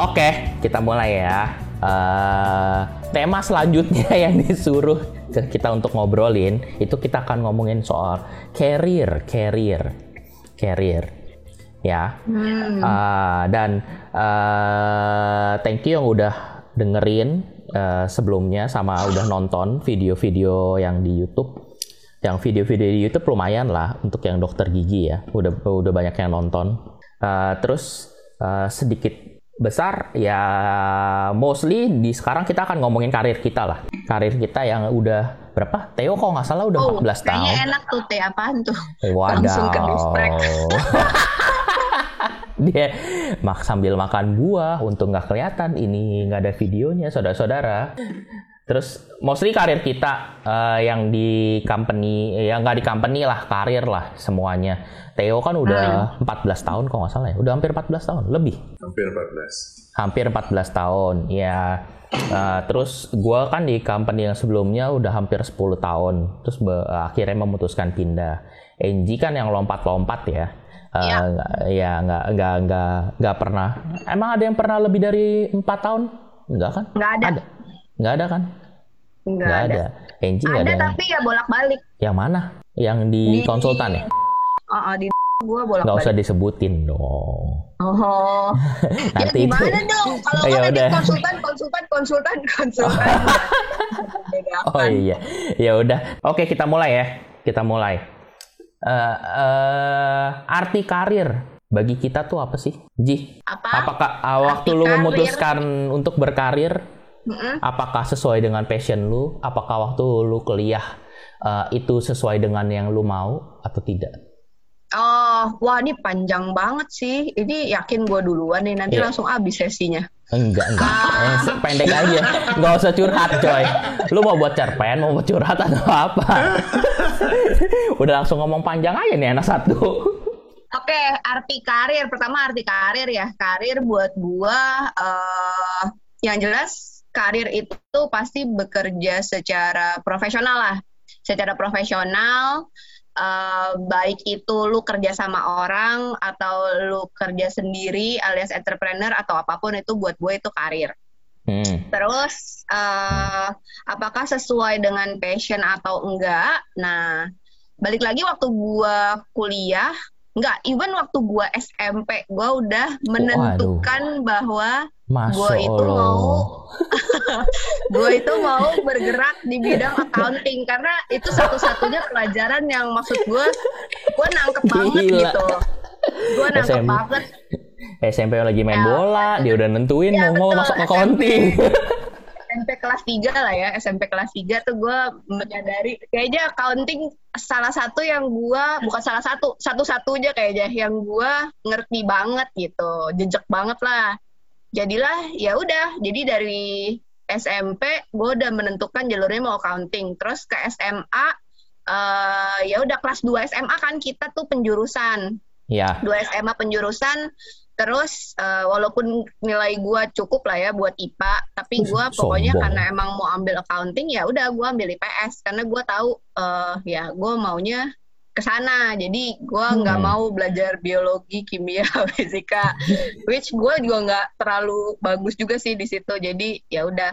Oke, kita mulai ya. Uh, tema selanjutnya yang disuruh ke kita untuk ngobrolin itu kita akan ngomongin soal career, career, career, ya. Hmm. Uh, dan uh, thank you yang udah dengerin uh, sebelumnya sama udah nonton video-video yang di YouTube. Yang video-video di YouTube lumayan lah untuk yang dokter gigi ya, udah udah banyak yang nonton. Uh, terus uh, sedikit besar ya mostly di sekarang kita akan ngomongin karir kita lah. Karir kita yang udah berapa? Theo kok nggak salah udah oh, 14 tahun kayaknya enak tuh Teh apaan tuh? Wadaw. langsung ke dia mak sambil makan buah untuk nggak kelihatan ini nggak ada videonya saudara-saudara Terus mostly karir kita uh, yang di company, yang nggak di company lah, karir lah semuanya. Theo kan udah hmm. 14 tahun kok nggak salah ya, udah hampir 14 tahun, lebih. Hampir 14. Hampir 14 tahun, ya. Uh, terus gue kan di company yang sebelumnya udah hampir 10 tahun, terus akhirnya memutuskan pindah. Enji kan yang lompat-lompat ya. Uh, ya. ya nggak nggak nggak nggak pernah. Emang ada yang pernah lebih dari empat tahun? Enggak kan? Nggak ada. ada. Nggak ada kan? Nggak ada. ada. Enji ada, ada tapi ya bolak-balik. Yang mana? Yang di, di konsultan ya? Oh, uh, di gua bolak-balik. Gak usah disebutin dong. Oh. Nanti ya gimana itu. dong? Kalau ya kan ada konsultan, konsultan, konsultan, konsultan. oh iya. Ya udah. Oke, kita mulai ya. Kita mulai. Uh, uh, arti karir bagi kita tuh apa sih, Ji? Apa? Apakah uh, waktu lu memutuskan untuk berkarir Mm-hmm. Apakah sesuai dengan passion lu? Apakah waktu lu kuliah uh, itu sesuai dengan yang lu mau atau tidak? Oh, wah ini panjang banget sih. Ini yakin gue duluan nih, nanti yeah. langsung habis sesinya. Enggak, enggak. Ah. Eh, pendek aja. Enggak usah curhat, coy. Lu mau buat cerpen, mau buat curhat atau apa? Udah langsung ngomong panjang aja nih anak satu. Oke, okay, arti karir. Pertama arti karir ya. Karir buat gua uh, yang jelas karir itu pasti bekerja secara profesional lah, secara profesional. Uh, baik itu lu kerja sama orang atau lu kerja sendiri alias entrepreneur atau apa pun itu buat gue itu karir. Hmm. Terus uh, apakah sesuai dengan passion atau enggak? Nah, balik lagi waktu gue kuliah, enggak, even waktu gue SMP, gue udah menentukan Waduh. bahwa gue itu mau gue itu mau bergerak di bidang accounting karena itu satu-satunya pelajaran yang maksud gue gue nangkep banget Gila. gitu. Gue nangkep SM, banget. SMP lagi main ya, bola dia udah nentuin ya, mau mau masuk accounting SMP kelas 3 lah ya SMP kelas 3 tuh gue menyadari kayaknya accounting salah satu yang gue bukan salah satu satu-satunya kayaknya yang gue ngerti banget gitu jejak banget lah. Jadilah ya udah jadi dari SMP gue udah menentukan jalurnya mau accounting. Terus ke SMA uh, eh, ya udah kelas 2 SMA kan kita tuh penjurusan. Ya 2 SMA penjurusan terus uh, walaupun nilai gue cukup lah ya buat IPA tapi gue pokoknya karena emang mau ambil accounting ya udah gue ambil IPS karena gue tahu uh, ya gue maunya ke sana. Jadi gue nggak hmm. mau belajar biologi, kimia, fisika, which gue juga nggak terlalu bagus juga sih di situ. Jadi ya udah,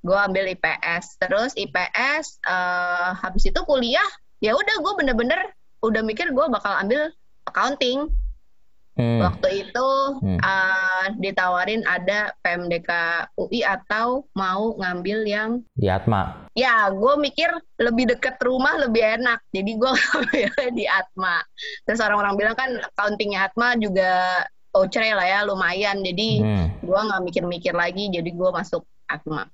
gue ambil IPS. Terus IPS, uh, eh, habis itu kuliah, ya udah gue bener-bener udah mikir gue bakal ambil accounting. Hmm. Waktu itu hmm. uh, ditawarin ada PMDK UI atau mau ngambil yang di Atma. Ya, gue mikir lebih deket rumah lebih enak, jadi gue ngambil di Atma. Terus orang-orang bilang kan accountingnya Atma juga ocre lah ya, lumayan. Jadi hmm. gue nggak mikir-mikir lagi, jadi gue masuk Atma.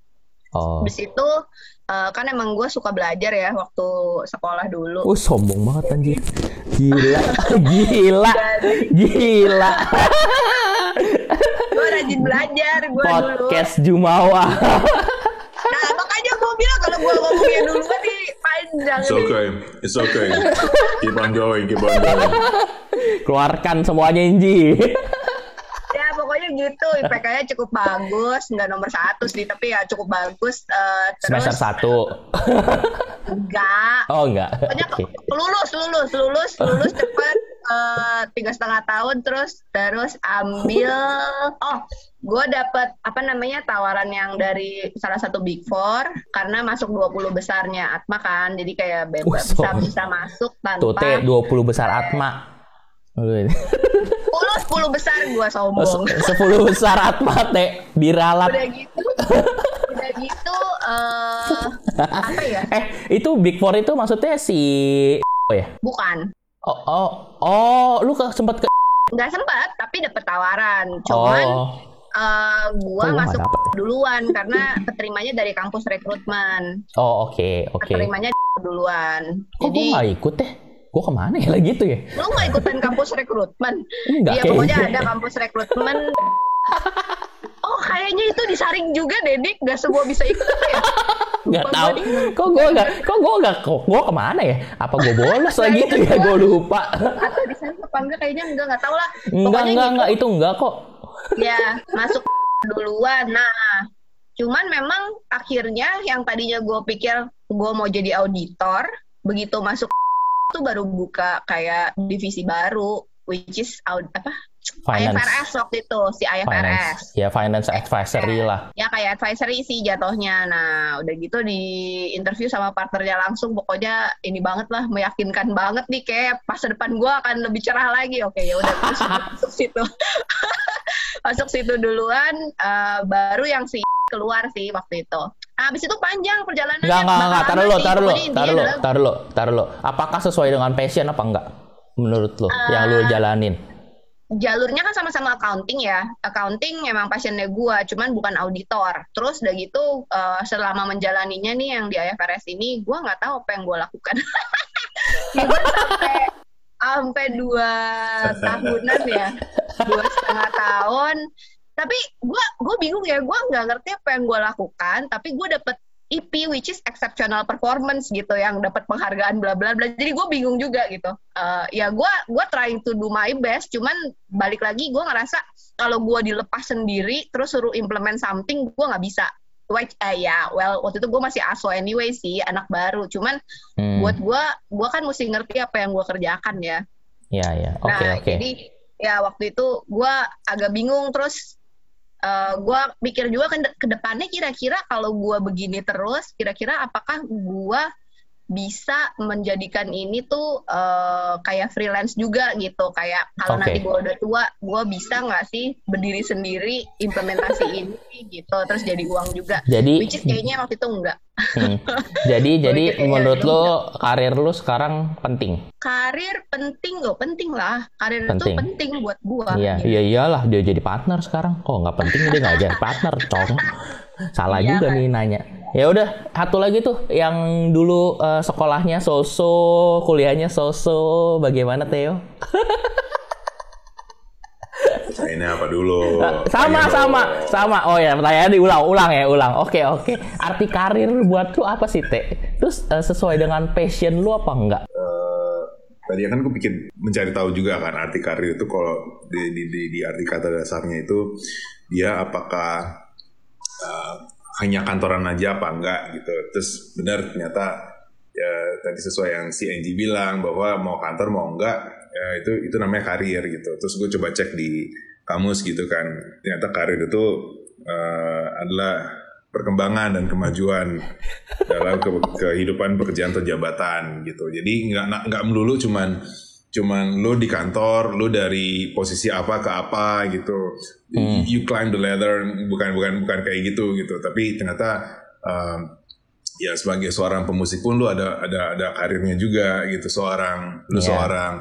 Oh. Di situ uh, kan emang gue suka belajar ya waktu sekolah dulu. Oh sombong banget anjir. Gila, gila, gila. gue rajin belajar gue Podcast dulu. Jumawa. nah makanya gue bilang kalau gue ngomongnya dulu kan panjang. It's okay, it's okay. Keep on going, keep on going. Keluarkan semuanya Inji gitu IPK-nya cukup bagus nggak nomor satu sih tapi ya cukup bagus uh, terus, semester satu. Enggak. Oh enggak. Pokoknya okay. lulus lulus lulus lulus cepet uh, tiga setengah tahun terus terus ambil oh gue dapet apa namanya tawaran yang dari salah satu big four karena masuk 20 besarnya Atma kan jadi kayak bebas Uh, bisa so- bisa masuk Tuh tanpa 20 besar Atma. 10 10 besar gue sombong. 10 besar Atma teh diralat. udah gitu udah gitu eh apa ya? Eh, itu Big Four itu maksudnya si oh ya? bukan. Oh, oh, oh, lu ke sempet ke nggak sempat tapi dapet tawaran. Cuman Oh, eh gua gua nggak masuk dapet? duluan karena keterimanya dari kampus rekrutmen. Oh oke, oke. keterimanya duluan. Kok jadi gak ikut deh? Gue ke mana ya lagi gitu ya? lu nggak ikutan kampus rekrutmen Enggak Iya pokoknya ada kampus rekrutmen oh kayaknya itu disaring juga Dedik nggak semua bisa ikut ya Nggak tahu. Kok gue gak, kok gue gak, kok gue ke mana ya? Apa gue bolos lagi itu ya? Gue lupa. atau disaring apa enggak kayaknya enggak nggak tahu lah Enggak, Pokoknya enggak, gitu. enggak. Itu enggak kok. ya masuk duluan nah cuman memang akhirnya yang tadinya gue pikir gue mau jadi auditor begitu masuk tuh baru buka kayak divisi baru which is aud apa Finance. IFRS waktu itu si IFRS Finance. Ya, finance advisory lah. ya kayak advisory sih jatuhnya nah udah gitu di interview sama partnernya langsung pokoknya ini banget lah meyakinkan banget nih kayak masa depan gue akan lebih cerah lagi oke ya udah terus masuk situ masuk situ duluan eh, baru yang si keluar sih waktu itu nah, habis itu panjang perjalanannya Enggak, enggak, enggak. Taruh lo, taruh lo, taruh lo, taruh lo, taruh lo. Apakah sesuai dengan passion apa enggak? Menurut lo, yang lo jalanin. jalurnya kan sama-sama accounting ya. Accounting emang passionnya gua, cuman bukan auditor. Terus udah gitu eh, selama menjalaninya nih yang di IFRS ini, gua nggak tahu apa yang gua lakukan. gua sampai sampai dua tahunan ya, dua setengah tahun. Tapi gua gua bingung ya, gua nggak ngerti apa yang gua lakukan. Tapi gua dapet IP which is exceptional performance gitu yang dapat penghargaan bla bla bla. Jadi gue bingung juga gitu. Eh, ya gue gua trying to do my best, cuman balik lagi gue ngerasa kalau gue dilepas sendiri terus suruh implement something gue nggak bisa. Which eh, ya well waktu itu gue masih aso anyway sih anak baru. Cuman Hmm. buat gue gue kan mesti ngerti apa yang gue kerjakan ya. Ya, ya. Oke, nah oke. jadi ya waktu itu gue agak bingung terus eh gue mikir juga ke depannya kira-kira kalau gue begini terus kira-kira apakah gue bisa menjadikan ini tuh eh, kayak freelance juga gitu kayak kalau Oke. nanti gue udah tua gue bisa nggak sih berdiri sendiri implementasi ini gitu terus jadi uang juga Jadi, which is kayaknya waktu itu enggak hmm. jadi, jadi menurut lo karir lo sekarang penting. karir penting loh penting lah karir Penting. itu penting buat gue Iya, iya iyalah dia jadi partner sekarang. Kok nggak penting dia nggak jadi partner, cong. Salah Iya, juga kan? nih nanya. Ya udah, satu lagi tuh yang dulu eh, sekolahnya soso, kuliahnya soso, bagaimana Theo? Ini apa dulu? sama Pengen sama sama oh ya pertanyaan diulang ulang ya ulang oke oke arti karir buat lu apa sih teh terus eh, sesuai dengan passion lu apa enggak Eh, tadi kan gue bikin mencari tahu juga kan arti karir itu kalau di, di, di, di arti kata dasarnya itu dia apakah eh, hanya kantoran aja apa enggak gitu. Terus benar ternyata ya tadi sesuai yang si Angie bilang bahwa mau kantor mau enggak ya itu itu namanya karir gitu. Terus gue coba cek di kamus gitu kan. Ternyata karir itu eh, adalah perkembangan dan kemajuan dalam ke- kehidupan pekerjaan atau jabatan gitu. Jadi nggak nggak melulu cuman cuman lu di kantor, lu dari posisi apa ke apa gitu. Hmm. You climb the ladder bukan bukan bukan kayak gitu gitu. Tapi ternyata um, ya sebagai seorang pemusik pun lu ada ada ada karirnya juga gitu. Seorang lu Iya. seorang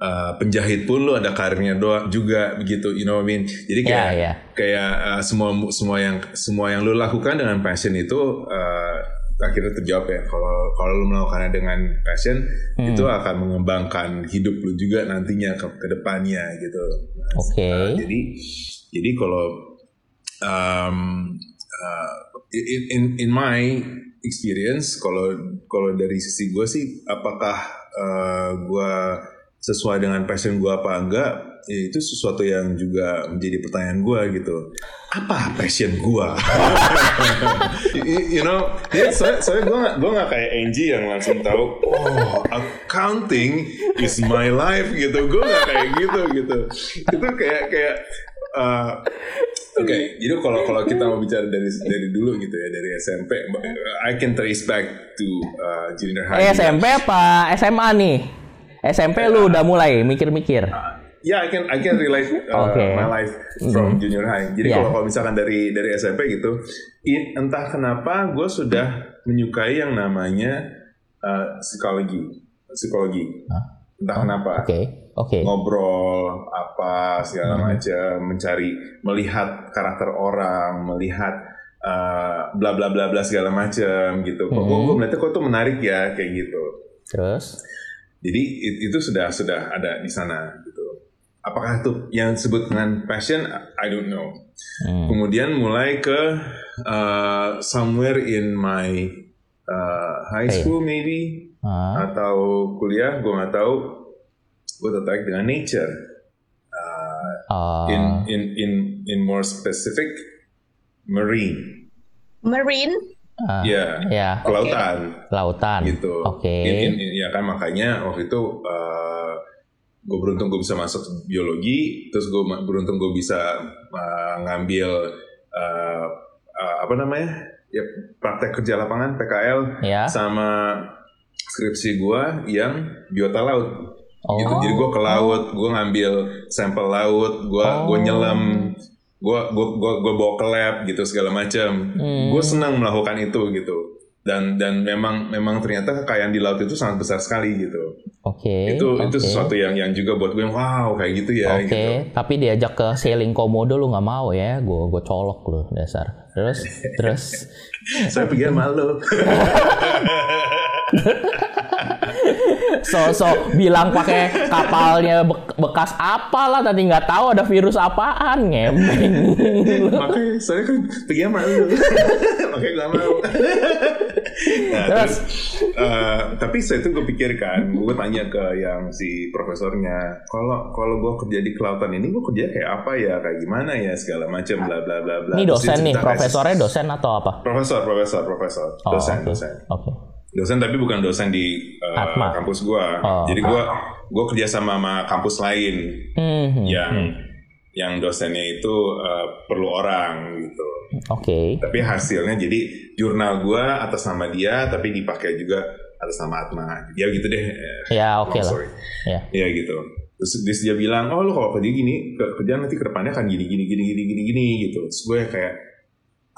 uh, penjahit pun lu ada karirnya doa juga begitu. You know what I mean? Jadi ya kayak ya kayak uh, semua semua yang semua yang lu lakukan dengan passion itu uh, akhirnya terjawab ya kalau kalau lu melakukannya dengan passion Hmm. itu akan mengembangkan hidup lu juga nantinya ke, depannya gitu. Oke. Uh, jadi jadi kalau um, uh, in, in in my experience kalau kalau dari sisi gue sih apakah uh, gue sesuai dengan passion gue apa enggak ya itu sesuatu yang juga menjadi pertanyaan gue gitu apa passion gue you, you know ya, soalnya, soalnya gue gak, gue gak kayak Angie yang langsung tahu oh accounting is my life gitu gue gak kayak gitu gitu itu kayak kayak uh, Oke, okay, jadi kalau kalau kita mau bicara dari dari dulu gitu ya dari SMP, I can trace back to uh, junior high. Eh, SMP apa SMA nih? SMP lu udah mulai mikir-mikir. Uh, ya, yeah, I can I can relate uh, okay. my life from mm. junior high. Jadi yeah. kalau kalau misalkan dari dari SMP gitu, entah kenapa gue sudah menyukai yang namanya uh, psikologi, psikologi. Huh? Entah oh, kenapa. Oke. Okay okay. ngobrol apa segala hmm. macam, mencari melihat karakter orang, melihat uh, bla bla bla bla segala macam gitu. Kok gue melihatnya kok tuh menarik ya kayak gitu. Terus? Jadi itu sudah sudah ada di sana. Apakah itu yang disebut dengan passion? I don't know. Hmm. Kemudian mulai ke uh, somewhere in my uh, high school hey. maybe uh. atau kuliah, gue nggak tahu gue tertarik dengan nature. Uh, uh. In in in in more specific, marine. Marine. Uh, ya, yeah, kelautan. Okay. Lautan. Gitu. Oke. Okay. Ya kan makanya waktu itu uh, gue beruntung gue bisa masuk biologi, terus gue beruntung gue bisa uh, ngambil uh, uh, apa namanya ya praktek kerja lapangan PKL yeah. sama skripsi gue yang biota laut. Oh. Gitu. Jadi gue ke laut, gue ngambil sampel laut, gue oh. gue nyelam, gue gue gue gue bawa ke lab gitu segala macam. Hmm. Gue senang melakukan itu gitu. Dan dan memang memang ternyata kekayaan di laut itu sangat besar sekali gitu. Oke. Okay, itu okay. itu sesuatu yang yang juga buat gue wow kayak gitu ya. Oke. Okay. Gitu. Tapi diajak ke sailing komodo lu nggak mau ya? Gue gue colok lu dasar. Terus terus. Saya pikir malu. so so bilang pakai kapalnya be bekas apalah tadi nggak tahu ada virus apaan ngemeng. Makanya saya kan pergi malu. Makanya gak mau. Nah, terus, uh, tapi saya itu gue pikirkan gue tanya ke yang si profesornya kalau kalau gue kerja di kelautan ini gue kerja kayak apa ya? Kayak gimana ya? Segala macam bla bla bla bla. Ini dosen nih profesornya dosen atau apa? Profesor profesor profesor. Dosen oh, okay. dosen. Oke. okay dosen tapi bukan dosen di uh, kampus gua. Oh, Jadi gua gua kerja sama sama kampus lain hmm, yang hmm. yang dosennya itu uh, perlu orang gitu. Oke. Okay. Tapi hasilnya jadi jurnal gua atas nama dia tapi dipakai juga atas nama Atma. Ya gitu deh. Ya oke okay lah. Ya. ya gitu. Terus dia, dia bilang, oh lu kalau kerja gini, kerja nanti ke depannya akan gini gini gini gini gini gini gitu. Terus gue kayak,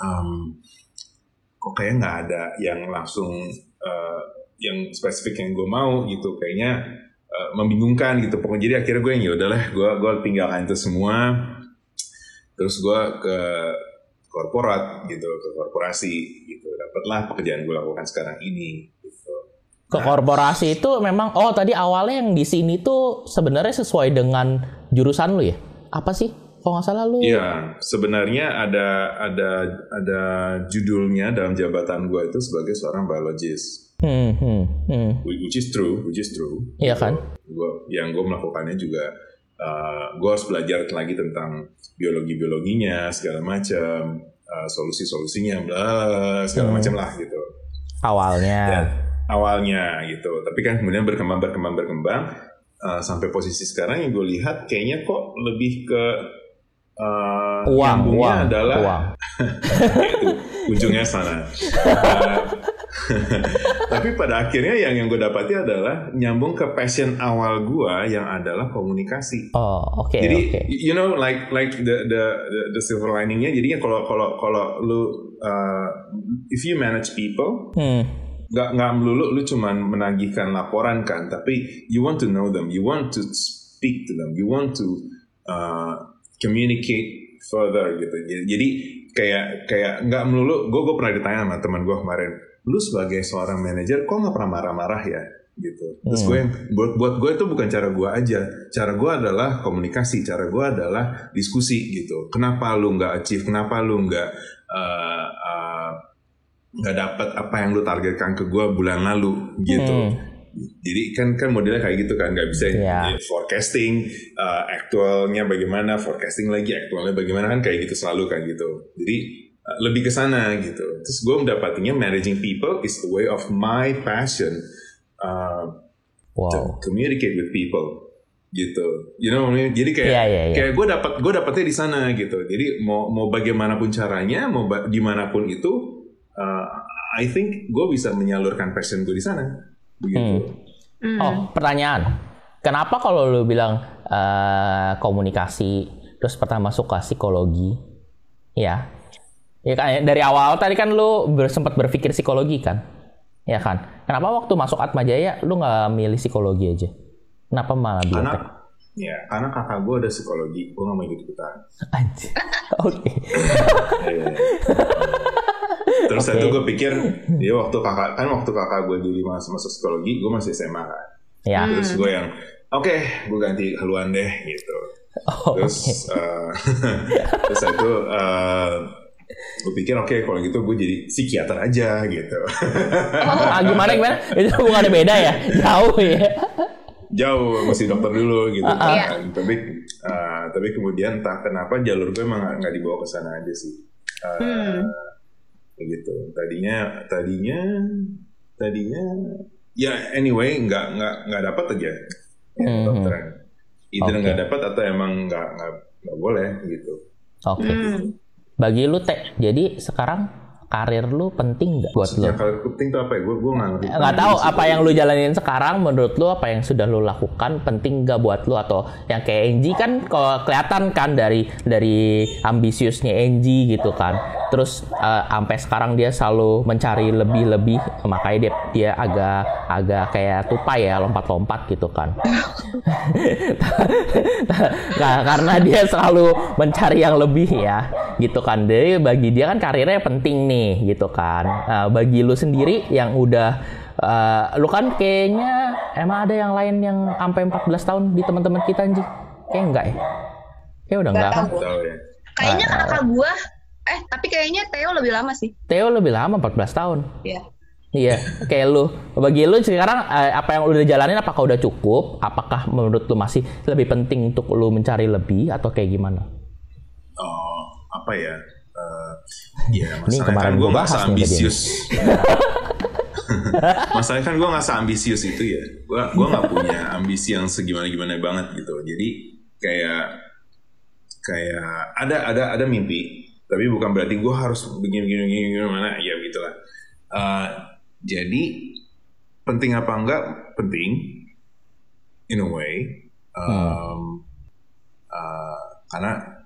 um, kok kayak nggak ada yang langsung uh, yang spesifik yang gue mau gitu kayaknya uh, membingungkan gitu. Pokoknya jadi akhirnya gue yang ya udahlah gue gue tinggalkan itu semua. Terus gue ke korporat gitu ke korporasi gitu. Dapatlah pekerjaan gue lakukan sekarang ini gitu. ke korporasi itu memang oh tadi awalnya yang di sini tuh sebenarnya sesuai dengan jurusan lu ya? Apa sih kalau nggak salah lu Iya sebenarnya ada ada ada judulnya dalam jabatan gue itu sebagai seorang biologist hmm, hmm, hmm. which is true which is true. Iya kan? Gua yang gue melakukannya juga uh, gue harus belajar lagi tentang biologi biologinya segala macam uh, solusi solusinya bla segala hmm. macam lah gitu. Awalnya. Ya, awalnya gitu. Tapi kan kemudian berkembang berkembang berkembang uh, sampai posisi sekarang yang gue lihat kayaknya kok lebih ke uh, uang, uang adalah uang. itu, ujungnya sana. Uh, tapi pada akhirnya yang yang gue dapati adalah nyambung ke passion awal gue yang adalah komunikasi. Oh, oke. Okay, jadi okay. you know like like the the the, the silver liningnya jadinya kalau kalau kalau lu uh, if you manage people hmm nggak nggak melulu lu cuman menagihkan laporan kan tapi you want to know them you want to speak to them you want to uh, communicate further gitu. Jadi kayak kayak nggak melulu. Gue gue pernah ditanya sama teman gue kemarin, lu sebagai seorang manajer kok nggak pernah marah-marah ya? gitu. Terus gue hmm. buat buat gue itu bukan cara gue aja. Cara gue adalah komunikasi. Cara gue adalah diskusi gitu. Kenapa lu nggak achieve? Kenapa lu nggak uh, uh, nggak dapat apa yang lu targetkan ke gue bulan lalu gitu. Hmm. Jadi kan kan modelnya kayak gitu kan, nggak bisa Iya. ya, forecasting, uh, aktualnya bagaimana, forecasting lagi aktualnya bagaimana kan kayak gitu selalu kan gitu. Jadi uh, lebih ke sana gitu. Terus gue mendapatinya managing people is a way of my passion uh, to Wow. communicate with people gitu. You know, what I mean? jadi kayak Iya, iya, iya. kayak gue dapat gue dapatnya di sana gitu. Jadi mau mau bagaimanapun caranya, mau ba- di mana pun itu, uh, I think gue bisa menyalurkan passion gue di sana. Begitu. Hmm. Oh, pertanyaan. Kenapa kalau lu bilang eh, komunikasi, terus pertama masuk ke psikologi, ya? Ya kan dari awal tadi kan lu ber- sempat berpikir psikologi kan, ya kan? Kenapa waktu masuk Atma Jaya lu nggak milih psikologi aja? Kenapa malah Karena biotek? ya karena kakak gue ada psikologi, gue gak mau ikut ikutan. Anjir. Oke. Terus Oke. itu gue pikir, dia waktu kakak kan waktu kakak gue dulu masuk masuk psikologi, gue masih SMA kan. Ya. Terus gue yang oke, gue ganti haluan deh gitu. Oh, terus oke. eh, terus itu eh, gue pikir oke kalau gitu gue jadi psikiater aja gitu Ah, gimana gimana? Itu bukan beda ya? Jauh ya. jauh mesti dokter dulu gitu Ah, ah. kan tapi eh, tapi kemudian entah kenapa jalur gue emang nggak- dibawa ke sana aja sih Eh, Hmm. Gitu tadinya tadinya tadinya ya anyway nggak nggak nggak dapat aja ya, Mhm. dokteran either Oke. nggak dapat atau emang nggak nggak nggak boleh gitu Oke. Hmm. Bagi lu teh, jadi sekarang karir lu penting nggak buat lu? Ya kalau penting itu apa ya? Gue gue nggak ngerti. nggak tahu apa yang lu jalanin sekarang menurut lu apa yang sudah lu lakukan penting nggak buat lu atau yang kayak Enji kan kalau kelihatan kan dari dari ambisiusnya Enji gitu kan terus eh, sampai sekarang dia selalu mencari lebih-lebih makanya dia dia agak agak kayak tupai ya lompat-lompat gitu kan nah, karena dia selalu mencari yang lebih ya gitu kan jadi bagi dia kan karirnya penting nih gitu kan Nah, bagi lu sendiri yang udah eh, lu kan kayaknya emang ada yang lain yang sampai 14 tahun di teman-teman kita anjing kayak enggak ya kayak udah enggak Nggak kan ya. Kayaknya Ah, ah. kakak gua, eh tapi kayaknya Theo lebih lama sih. Theo lebih lama 14 tahun Iya. Iya, kayak lu. Bagi lu sekarang eh, apa yang udah jalanin apakah udah cukup? Apakah menurut lu masih lebih penting untuk lu mencari lebih atau kayak gimana? Oh, apa ya? Ya Ini masalahnya kemarin kan gue bahas nih seambisius. masalahnya kan gue nggak seambisius itu ya. Gue gue nggak punya ambisi yang segimana gimana banget gitu. Jadi kayak kayak ada ada ada mimpi, tapi bukan berarti gue harus begini begini begini gimana ya gitulah. Eh, jadi penting apa enggak penting in a way. Um, uh, karena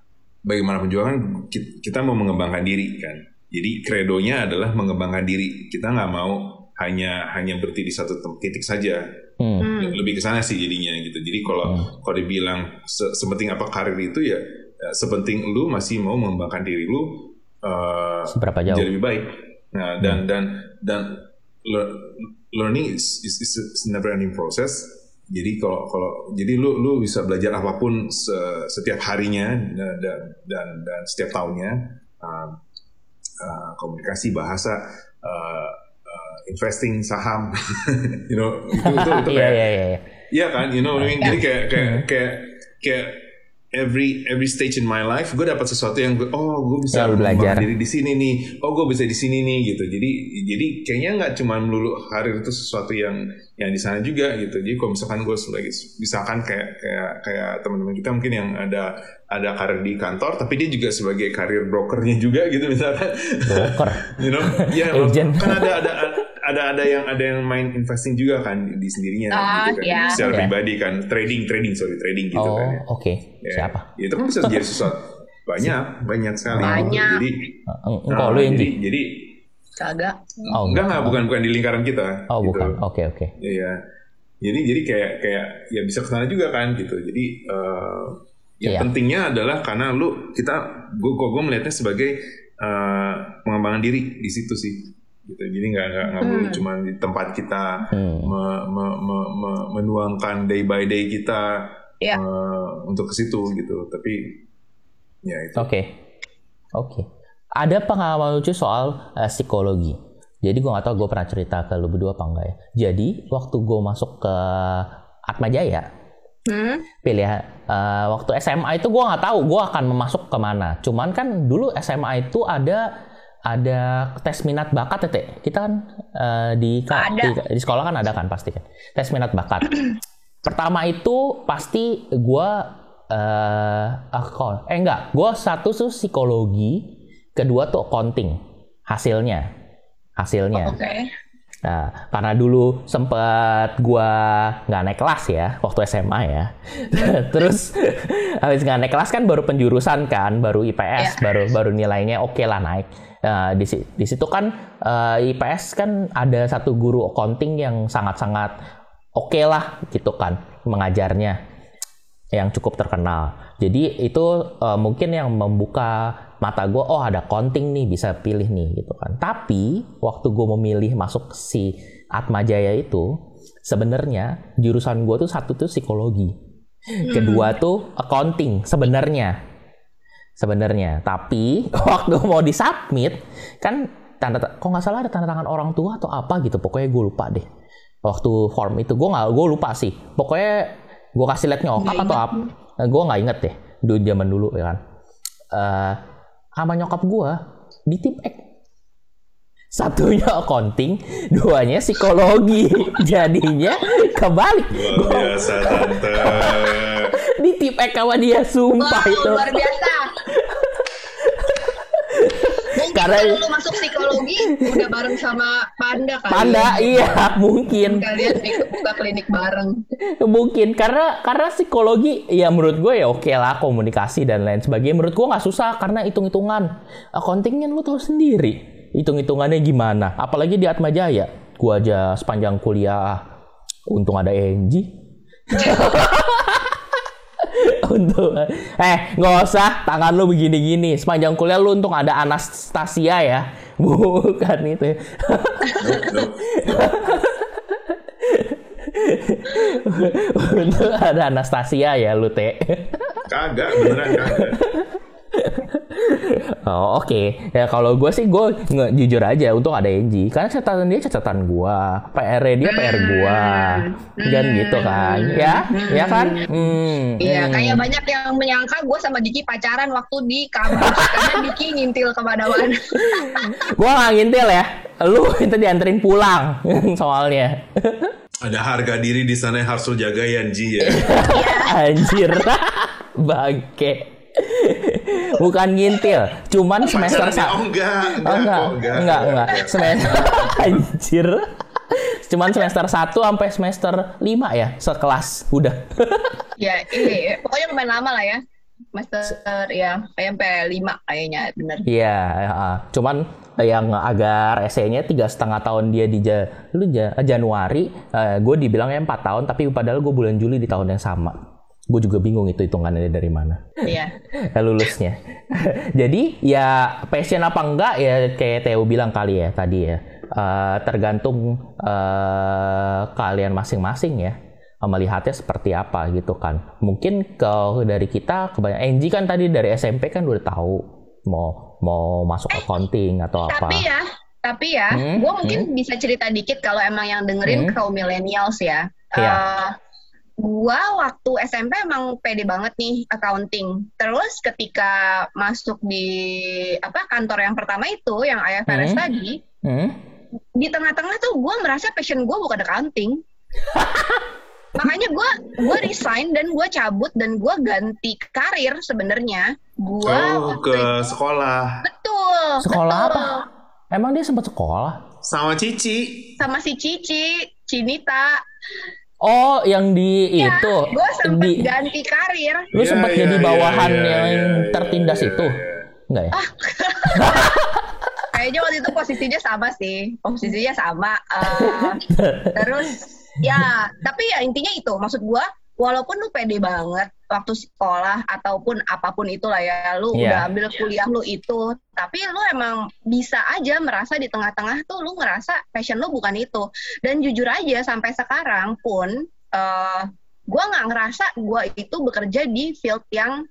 bagaimanapun juga kan ki- kita mau mengembangkan diri kan. Jadi kredonya adalah mengembangkan diri. Kita nggak mau hanya hanya berhenti di satu titik saja. Hmm. Hmm. Lebih ke sana sih jadinya gitu. Jadi kalau Hmm. kalau dibilang se- sepenting apa karir itu ya, ya sepenting lu masih mau mengembangkan diri lu uh, Seberapa jadi jauh? lebih baik. Nah, dan dan dan lear- learning is, is, is never ending process. Jadi kalau kalau jadi lu lu bisa belajar apa pun se- setiap harinya dan dan dan, setiap tahunnya um, uh, komunikasi bahasa uh, uh, investing saham you know itu itu, itu Iya kayak iya iya. iya. Iya kan, you know I mean? Jadi kayak kayak kayak kayak every every stage in my life gue dapat sesuatu yang gue, oh gue bisa Ya, belajar. diri di sini nih, oh gue bisa di sini nih gitu. Jadi jadi kayaknya nggak cuma melulu karir itu sesuatu yang yang di sana juga gitu. Jadi kalau misalkan gue sebagai misalkan kayak kayak kayak teman-teman kita mungkin yang ada ada karir di kantor, tapi dia juga sebagai karir brokernya juga gitu misalkan. Broker. you know, ya Agent. kan ada ada ada ada yang ada yang main investing juga kan di, di sendirinya Ah, gitu kan iya. secara Iya. pribadi kan trading trading sorry trading gitu Oh, kan ya. oke. Ya, Siapa? ya itu kan bisa jadi sesuatu banyak banyak sekali Banyak. jadi Eng- Engkau nah, lu jadi, Enji? jadi Kagak. Oh, enggak enggak bukan bukan di lingkaran kita Oh, gitu. bukan. Oke oke. Iya. Jadi jadi kayak kayak ya bisa ke sana juga kan gitu. Jadi eh yang Iya. pentingnya adalah karena lu kita gue gue melihatnya sebagai eh pengembangan diri di situ sih. Gitu. Jadi nggak nggak nggak Hmm. cuma di tempat kita Hmm. me- me- me- me- menuangkan day by day kita Iya. eh, untuk ke situ gitu. Tapi ya itu. Oke. Oke. Ada pengalaman lucu soal eh, psikologi. Jadi gue nggak tahu gue pernah cerita ke lu berdua apa enggak ya. Jadi waktu gue masuk ke Atma Jaya, Hmm? pilih eh, waktu SMA itu gue nggak tahu gue akan masuk ke mana. Cuman kan dulu SMA itu ada ada tes minat bakat ya Teh. Kita kan eh, di, Ada. di di sekolah kan ada kan pasti kan tes minat bakat. Pertama itu pasti gue eh akon eh enggak gue satu tuh psikologi kedua tuh accounting hasilnya hasilnya Oke. Nah, karena dulu sempet gua nggak naik kelas ya waktu SMA ya. Terus habis nggak naik kelas kan baru penjurusan kan, baru IPS, baru baru nilainya oke lah naik. Nah, di, di situ kan eh, IPS kan ada satu guru accounting yang sangat-sangat oke lah gitu kan mengajarnya yang cukup terkenal. Jadi itu eh, mungkin yang membuka mata gue, oh ada accounting nih bisa pilih nih gitu kan. Tapi waktu gue memilih masuk si Atma Jaya itu, sebenarnya jurusan gue tuh satu tuh psikologi, kedua tuh accounting sebenarnya, sebenarnya. Tapi waktu mau disubmit kan tanda kok nggak salah ada tanda tangan orang tua atau apa gitu, pokoknya gue lupa deh. Waktu form itu. Gue nggak gue lupa sih, pokoknya gue kasih liat nyokap Nggak atau apa gue nggak inget deh dulu zaman dulu ya kan? Eh sama nyokap gue di tim X satunya accounting duanya psikologi. Jadinya kebalik. Luar biasa tante. di tim X sama dia sumpah Wow, itu. luar biasa. Karena- lu masuk psikologi udah bareng sama Panda kali. panda ya. iya mungkin Kalian buka klinik bareng. mungkin karena karena psikologi ya menurut gue ya oke lah komunikasi dan lain sebagainya menurut gue nggak susah karena hitung hitungan accounting kan lu tahu sendiri hitung hitungannya gimana apalagi di Atma Jaya gue aja sepanjang kuliah untung ada Enji untung eh nggak usah. Tangan lu begini gini sepanjang kuliah lu untung ada Anastasia ya. Bukan itu ya. Untung ada Anastasia ya lu teh Kagak, beneran kagak. Oh oke, ya kalau gue sih gue nggak jujur aja, untung ada Enji, karena catatan dia catatan gue, PR dia PR gue, dan gitu kan, ya, ya kan? Hmm, Iya, hmm. kayak banyak yang menyangka gue sama Diki pacaran waktu di kampus karena Diki ngintil ke mana-mana. Gue nggak ngintil ya, lu itu dianterin pulang soalnya, Ada harga diri di sana yang harus lo jaga ya, Ji ya. anjir, bangke. Bukan ngintil, cuman semester satu. oh enggak, enggak, Oh enggak, kok, enggak, enggak, enggak. Semester anjir. Cuman semester 1 sampai semester 5 ya, sekelas. Udah. ya, ini pokoknya lumayan lama lah ya. Master ya, sampai lima kayaknya bener. Iya, ya, cuman yang agak resenya tiga setengah tahun dia di ja, lu ja- Januari, gue dibilangnya empat tahun, tapi padahal gue bulan Juli di tahun yang sama. Gue juga bingung itu hitungannya dari mana. Iya. Ya, lulusnya. Jadi ya passion apa enggak ya kayak Theo bilang kali ya tadi ya. Eh, tergantung eh, kalian masing-masing ya melihatnya seperti apa gitu kan. Mungkin kalau dari kita kebanyakan Enji kan tadi dari SMP kan udah tahu mau mau masuk accounting atau apa. Tapi ya, tapi ya, Hmm, gue mungkin bisa cerita dikit kalau emang yang dengerin Hmm. kaum millennials ya. Iya. Eh, gua waktu SMP emang pede banget nih accounting. Terus ketika masuk di apa kantor yang pertama itu yang IFRS Hmm. tadi, Hmm? di tengah-tengah tuh gue merasa passion gue bukan accounting. Makanya gue gue resign dan gue cabut dan gue ganti karir sebenarnya. Gue Oh, ke sekolah betul Sekolah betul. apa? Emang dia sempat sekolah? sama Cici. sama si Cici, Cinita. Oh, yang di itu Gue sempet di ganti karir. lu Iya, sempat iya, jadi iya, bawahan iya, yang iya, tertindas iya, itu. iya. Enggak ya? Kayaknya waktu itu posisinya sama sih, posisinya sama. eh, terus ya, tapi ya intinya itu. Maksud gua, walaupun lu pede banget waktu sekolah ataupun apa pun itulah ya, lu Iya. udah ambil kuliah lu itu, tapi lu emang bisa aja merasa di tengah-tengah tuh lu ngerasa passion lu bukan itu. Dan jujur aja sampai sekarang pun, eh gua nggak ngerasa gua itu bekerja di field yang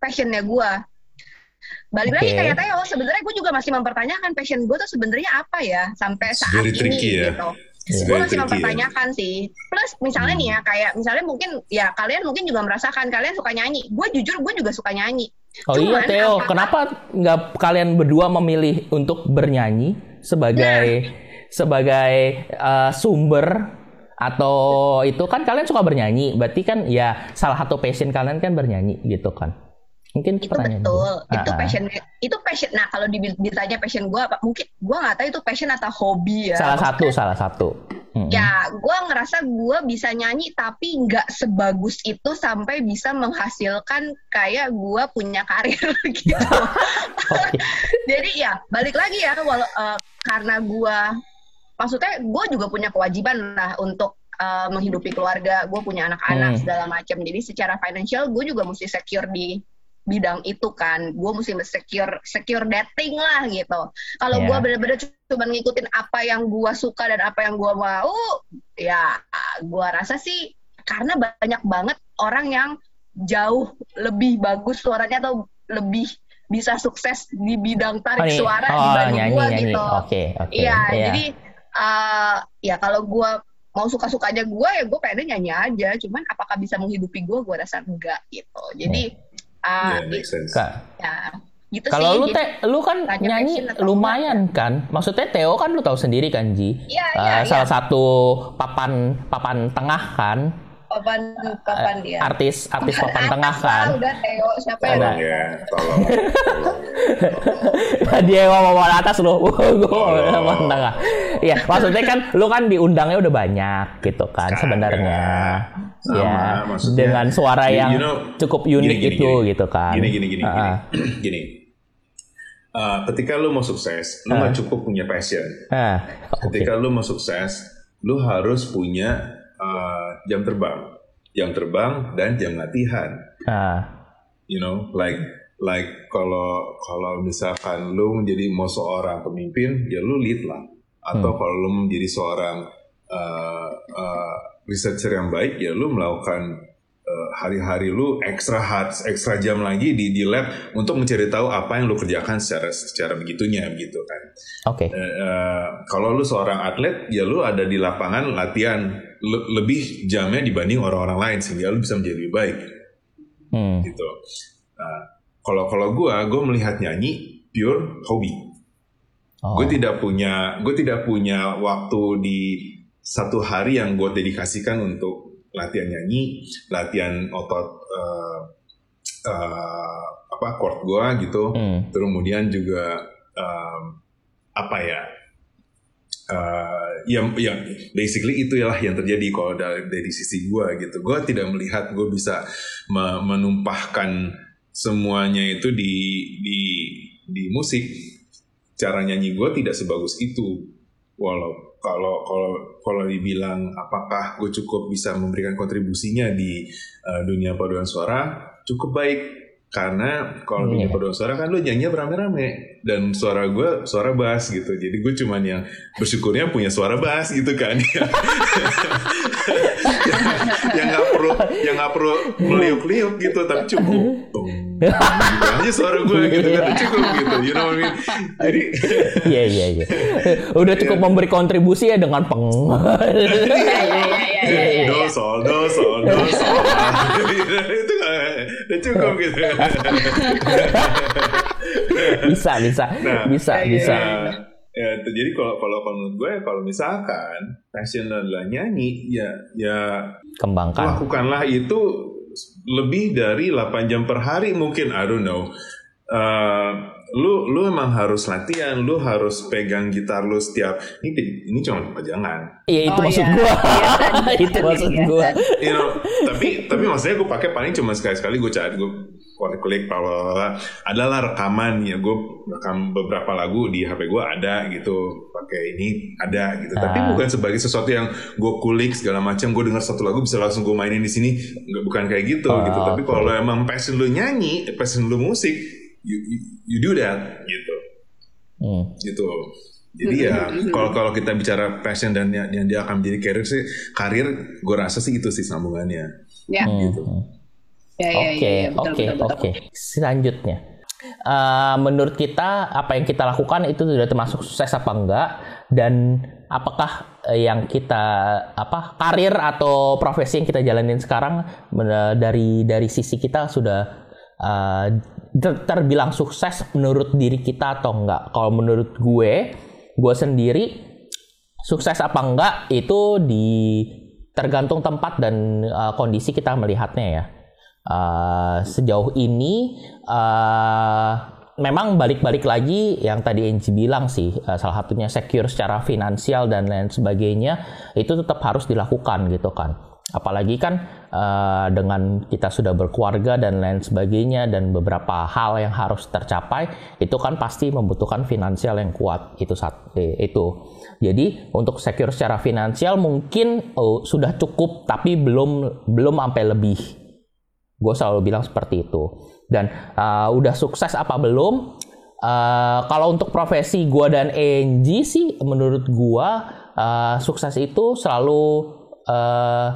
passionnya gua balik lagi Oke. kayak Theo sebenarnya gue juga masih mempertanyakan passion gue tuh sebenarnya apa ya sampai saat very ini tricky ya. gitu gue very masih ya. mempertanyakan sih. Plus misalnya nih ya kayak misalnya mungkin ya kalian mungkin juga merasakan kalian suka nyanyi. Gue jujur gue juga suka nyanyi. Oh iya Cuman, Theo, apakah- kenapa nggak kalian berdua memilih untuk bernyanyi sebagai sebagai eh, sumber? Atau itu kan kalian suka bernyanyi, berarti kan ya salah satu passion kalian kan bernyanyi gitu kan? Mungkin itu betul itu Ah, ah. passion itu passion nah kalau ditanya passion gue apa mungkin gue nggak tahu itu passion atau hobi ya Salah satu, salah satu. Mm-mm. ya gue ngerasa gue bisa nyanyi tapi nggak sebagus itu sampai bisa menghasilkan kayak gue punya karir gitu jadi ya balik lagi ya walau eh, karena gue maksudnya gue juga punya kewajiban lah untuk eh, menghidupi keluarga gue punya anak-anak Hmm. segala macam jadi secara financial gue juga mesti secure di bidang itu kan gue mesti secure secure dating lah gitu kalau Iya. gue bener-bener cuma ngikutin apa yang gue suka dan apa yang gue mau ya gue rasa sih karena banyak banget orang yang jauh lebih bagus suaranya atau lebih bisa sukses di bidang Oh, tarik ini- suara oh, dibanding gue gitu. Oke, oke. Iya, Iya. jadi eh, ya kalau gue mau suka-sukanya gue ya gue pengen nyanyi aja. Cuman apakah bisa menghidupi gue? Gue rasa enggak gitu. Jadi eh, Yeah, makes sense. Kak, ya gitu Kalau lu teh, lu kan nyanyi lumayan kan? Maksudnya Theo kan lu tahu sendiri kan Ji? Iya, Eh, iya, salah iya. satu papan papan tengah kan? papan papan dia. Artis artis papan tengah kan? Udah Theo siapa yang Tolong ya, tolong. tolong. Dia yang mau papan atas lu, gua Oh. papan tengah. Iya, maksudnya kan lu kan diundangnya udah banyak gitu kan sebenarnya. Sama, ya, maksudnya, dengan suara yang you know, cukup unik gini, gini, itu gini. gitu kan. Gini gini gini Ah, ah. gini. gini. Eh, ketika lu mau sukses, lu nggak cukup punya passion. Ah, oke. Ketika lu mau sukses, lu harus punya eh, jam terbang, jam terbang dan jam latihan. Ah, You know, like like kalau kalau misalkan lu menjadi mau seorang pemimpin, ya lu lead lah. Atau kalau lu menjadi seorang eh, researcher yang baik, ya lu melakukan eh, hari-hari lu ekstra hard, ekstra jam lagi di di lab untuk mencari tahu apa yang lu kerjakan secara secara begitunya gitu kan. oke. Eh, eh, kalau lu seorang atlet, ya lu ada di lapangan latihan le- lebih jamnya dibanding orang-orang lain sehingga lu bisa menjadi lebih baik Hmm. gitu. Nah, kalau kalau gua, gue melihat nyanyi pure hobi. Oh. Gue tidak punya, gue tidak punya waktu di satu hari yang gue dedikasikan untuk latihan nyanyi, latihan otot eh, eh, apa chord gue gitu. Hmm. Terus kemudian juga em, apa ya? eh, yang yang basically itu lah yang terjadi kalau dari, dari sisi gue gitu. Gue tidak melihat gue bisa me- menumpahkan semuanya itu di di di musik. Cara nyanyi gue tidak sebagus itu. Walau kalau kalau kalau dibilang apakah gue cukup bisa memberikan kontribusinya di eh, dunia paduan suara? Cukup baik. Karena kalau Iya. dunia paduan suara kan lu nyanyi beramai-ramai dan suara gue suara bass gitu. Jadi gue cuman yang bersyukurnya punya suara bass gitu kan. Yang nggak perlu yang nggak perlu meliuk-liuk gitu tapi cukup Tung, gitu aja suara gue gitu kan cukup gitu you know what I mean jadi Iya iya iya. Udah cukup memberi kontribusi ya dengan peng. Iya, iya, iya, iya, iya. do sol do sol do sol itu udah cukup gitu bisa bisa Nah, bisa bisa. Ya, jadi kalau kalau kalau menurut gue kalau misalkan passion adalah nyanyi ya ya Kembangkan. lakukanlah itu lebih dari 8 jam per hari mungkin I don't know Eh, lu lu emang harus latihan lu harus pegang gitar lu setiap ini ini cuma pajangan Iya itu Oh, maksud iya. gua. Biasa, itu maksud biasa. gua. you know tapi tapi maksudnya gue pakai paling cuma sekali sekali gue cari gue klik bla adalah rekaman ya gue rekam beberapa lagu di HP gue ada gitu pakai ini ada gitu tapi Ah. bukan sebagai sesuatu yang gue kulik segala macam gue dengar satu lagu bisa langsung gue mainin di sini nggak bukan kayak gitu Ah, gitu tapi oke. kalau emang passion lu nyanyi passion lu musik you, you, you do that gitu Hmm. gitu jadi ya kalau kalau kita bicara passion dan yang, dia akan menjadi karir sih karir gue rasa sih itu sih sambungannya Ya, Hmm. gitu. Hmm. Ya, ya, Oke, ya, oke, oke. Selanjutnya, uh, menurut kita apa yang kita lakukan itu sudah termasuk sukses apa enggak? Dan apakah yang kita apa karir atau profesi yang kita jalanin sekarang dari dari sisi kita sudah uh, ter terbilang sukses menurut diri kita atau enggak? Kalau menurut gue gue sendiri sukses apa enggak itu di tergantung tempat dan uh, kondisi kita melihatnya ya Uh, sejauh ini uh, memang balik-balik lagi yang tadi Angie bilang sih uh, salah satunya secure secara finansial dan lain sebagainya itu tetap harus dilakukan gitu kan. Apalagi kan uh, dengan kita sudah berkeluarga dan lain sebagainya dan beberapa hal yang harus tercapai itu kan pasti membutuhkan finansial yang kuat itu saat itu. Jadi untuk secure secara finansial mungkin oh, sudah cukup tapi belum belum sampai lebih Gue selalu bilang seperti itu. Dan uh, udah sukses apa belum? Uh, kalau untuk profesi gue dan Angie sih, menurut gue uh, sukses itu selalu uh,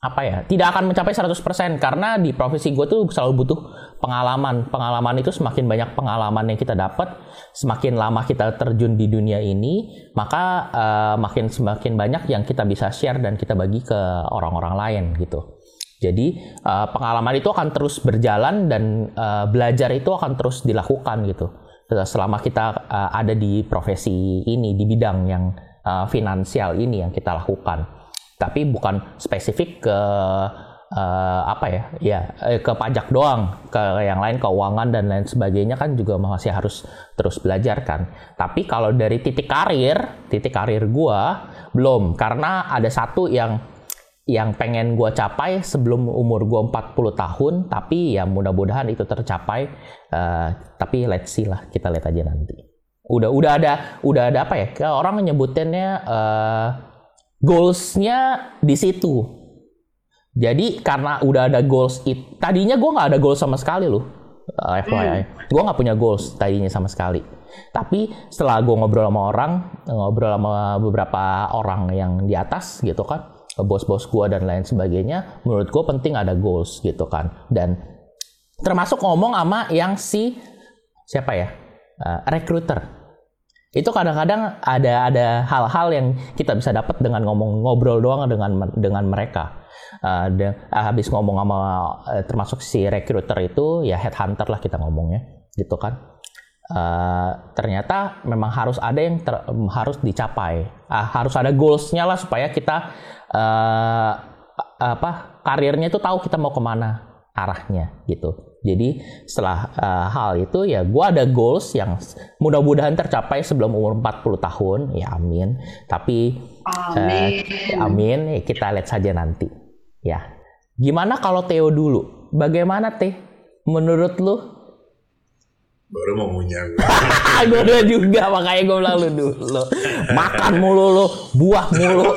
apa ya? Tidak akan mencapai 100% karena di profesi gue tuh selalu butuh pengalaman. Pengalaman itu semakin banyak pengalaman yang kita dapat, semakin lama kita terjun di dunia ini, maka uh, makin semakin banyak yang kita bisa share dan kita bagi ke orang-orang lain gitu. Jadi uh, pengalaman itu akan terus berjalan dan uh, belajar itu akan terus dilakukan gitu. Selama kita uh, ada di profesi ini di bidang yang uh, finansial ini yang kita lakukan. Tapi bukan spesifik ke uh, apa ya? Ya ke pajak doang, ke yang lain keuangan dan lain sebagainya kan juga masih harus terus belajar kan. Tapi kalau dari titik karir, titik karir gua belum karena ada satu yang yang pengen gue capai sebelum umur gue 40 tahun tapi ya mudah-mudahan itu tercapai uh, tapi let's see lah kita lihat aja nanti. Udah udah ada udah ada apa ya? Orang menyebutinnya uh, goalsnya di situ. Jadi karena udah ada goals it tadinya gue nggak ada goals sama sekali loh uh, FYI hmm. gue nggak punya goals tadinya sama sekali. Tapi setelah gue ngobrol sama orang ngobrol sama beberapa orang yang di atas gitu kan bos-bos gue dan lain sebagainya, menurut gue penting ada goals gitu kan. Dan termasuk ngomong sama yang si siapa ya uh, recruiter. Itu kadang-kadang ada ada hal-hal yang kita bisa dapat dengan ngomong ngobrol doang dengan dengan mereka. Uh, de, uh, habis ngomong sama uh, termasuk si recruiter itu ya headhunter lah kita ngomongnya gitu kan uh, ternyata memang harus ada yang ter, harus dicapai uh, harus ada goalsnya lah supaya kita uh, apa karirnya itu tahu kita mau ke mana arahnya gitu. Jadi setelah uh, hal itu ya gue ada goals yang mudah-mudahan tercapai sebelum umur 40 tahun ya amin. Tapi amin, uh, amin ya, kita lihat saja nanti ya. Gimana kalau Theo dulu? Bagaimana Teh? Menurut lu baru mau ngunyah gue udah juga makanya gue bilang lu dulu makan mulu lu buah mulu.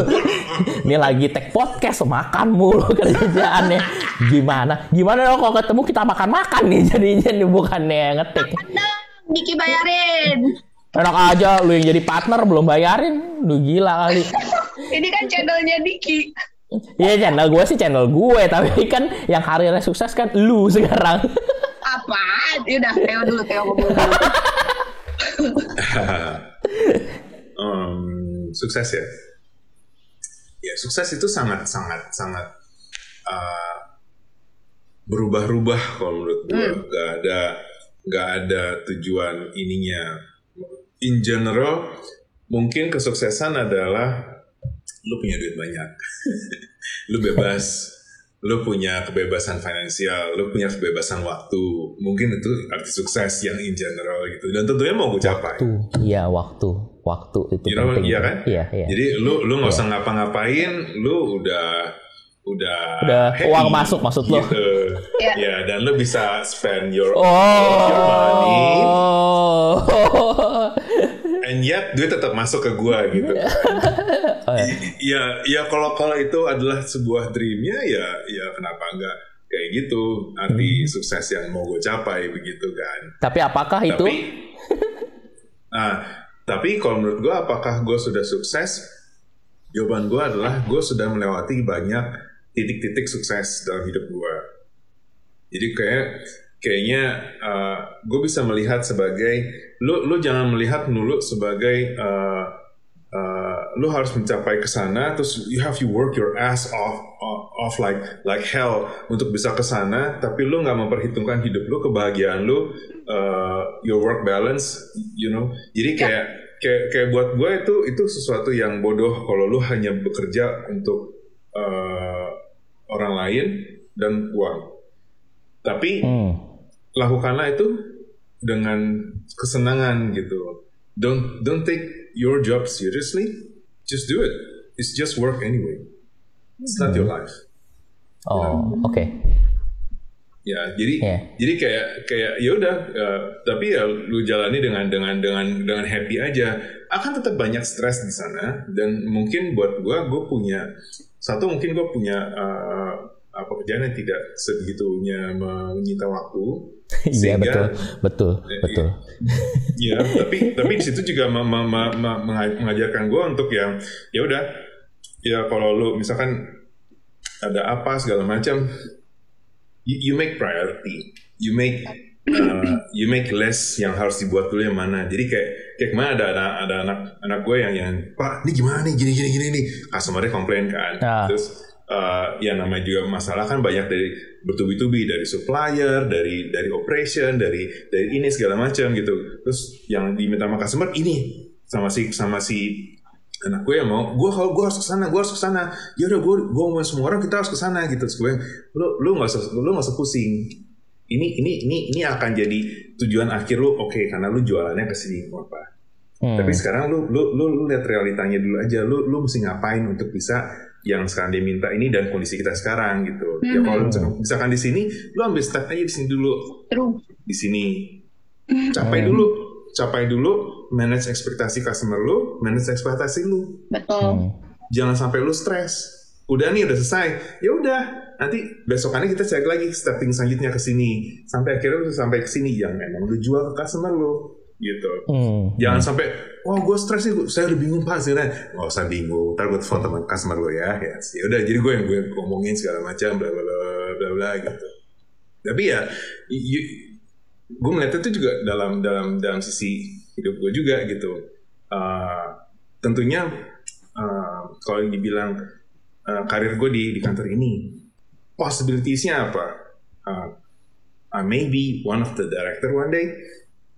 Ini lagi tag podcast makan mulu kerjaannya. Gimana? Gimana dong kalau ketemu kita makan makan nih jadinya nih bukannya ngetik. Diki bayarin. Enak aja lu yang jadi partner belum bayarin. Lu gila kali. Ini kan channelnya Diki Iya channel gue sih channel gue tapi kan yang karirnya sukses kan lu sekarang apa? Ya udah, Teo dulu, Teo ngomong dulu. um, sukses ya. Ya sukses itu sangat sangat sangat uh, berubah-ubah kalau menurut gue. Hmm. Gak ada gak ada tujuan ininya. In general, mungkin kesuksesan adalah lu punya duit banyak, lu bebas lo punya kebebasan finansial, lo punya kebebasan waktu, mungkin itu arti sukses yang in general gitu. Dan tentunya mau gue capai. Waktu, iya waktu, waktu itu you know, penting. Iya kan? Iya, iya. Jadi lo lo nggak iya. usah ngapa-ngapain, lo udah udah udah happy, uang masuk maksud lo. Gitu. ya. ya, dan lo bisa spend your, oh. your money. and yet duit tetap masuk ke gua gitu. oh, ya. ya, ya kalau kalau itu adalah sebuah dreamnya ya, ya kenapa enggak kayak gitu arti hmm. sukses yang mau gue capai begitu kan. Tapi apakah tapi, itu? nah, tapi kalau menurut gue apakah gue sudah sukses? Jawaban gue adalah gue sudah melewati banyak titik-titik sukses dalam hidup gue. Jadi kayak kayaknya uh, gue bisa melihat sebagai lu lu jangan melihat dulu sebagai uh, uh, lu harus mencapai ke sana terus you have to work your ass off off, off like like hell untuk bisa ke sana. Tapi lu nggak memperhitungkan hidup lu kebahagiaan lu uh, your work balance you know. Jadi kayak kayak kayak buat gue itu itu sesuatu yang bodoh kalau lu hanya bekerja untuk uh, orang lain dan uang. Tapi Hmm. Lakukanlah itu dengan kesenangan gitu. Don't don't take your job seriously. Just do it. It's just work anyway. It's not your life. Oh, oke. Ya, jadi Iya. jadi kayak kayak ya udah, eh, tapi ya lu jalani dengan dengan dengan dengan happy aja. Akan tetap banyak stres di sana dan mungkin buat gua gue punya satu mungkin gue punya eh, apa pekerjaan yang tidak sebegitunya menyita waktu. Iya betul, betul, betul. Iya, tapi tapi di situ juga ma- ma- ma- ma- menga- mengajarkan gue untuk yang ya udah ya kalau lu misalkan ada apa segala macam, you, you make priority, you make uh, you make list yang harus dibuat dulu yang mana. Jadi kayak kayak ke mana ada ada, ada anak anak gue yang yang Pak ini gimana nih gini gini gini nih customernya komplain kan, Ah. terus uh, ya namanya juga masalah kan banyak dari bertubi-tubi dari supplier, dari dari operation, dari dari ini segala macam gitu. Terus yang diminta sama customer ini sama si sama si anak gue yang mau gue kalau gue harus ke sana gue harus ke sana. Ya udah gue gue ngomongin semua orang kita harus ke sana gitu. Terus gue lu lu nggak usah lu nggak usah pusing. Ini ini ini ini akan jadi tujuan akhir lu. Oke karena lu jualannya ke sini mau apa Hmm. tapi sekarang lu lu lu, lu lihat realitanya dulu aja. Lu lu mesti ngapain untuk bisa yang sekarang dia minta ini dan kondisi kita sekarang gitu. Ya kalau misalkan, misalkan di sini lu ambil step aja di sini dulu. True. di sini. Capai dulu. Capai dulu manage ekspektasi customer lu manage ekspektasi lu. Betul. Hmm. jangan sampai lu stres. Udah nih udah selesai. Ya udah nanti besokannya kita cek lagi stepping selanjutnya ke sini. Sampai akhirnya lu sampai ke sini. Yang memang lu jual ke customer lu gitu. Hmm. jangan sampai wah gue stres nih gua- saya udah bingung pak sebenarnya nggak usah bingung ntar gue telepon teman customer lo ya. Ya ya udah jadi gue yang gue ngomongin segala macam bla bla bla bla bla gitu. Tapi ya gue melihat itu juga dalam dalam dalam sisi hidup gue juga gitu. Uh, tentunya uh, kalau dibilang uh, karir gue di di kantor ini possibilitiesnya apa? Uh, I may be one of the director one day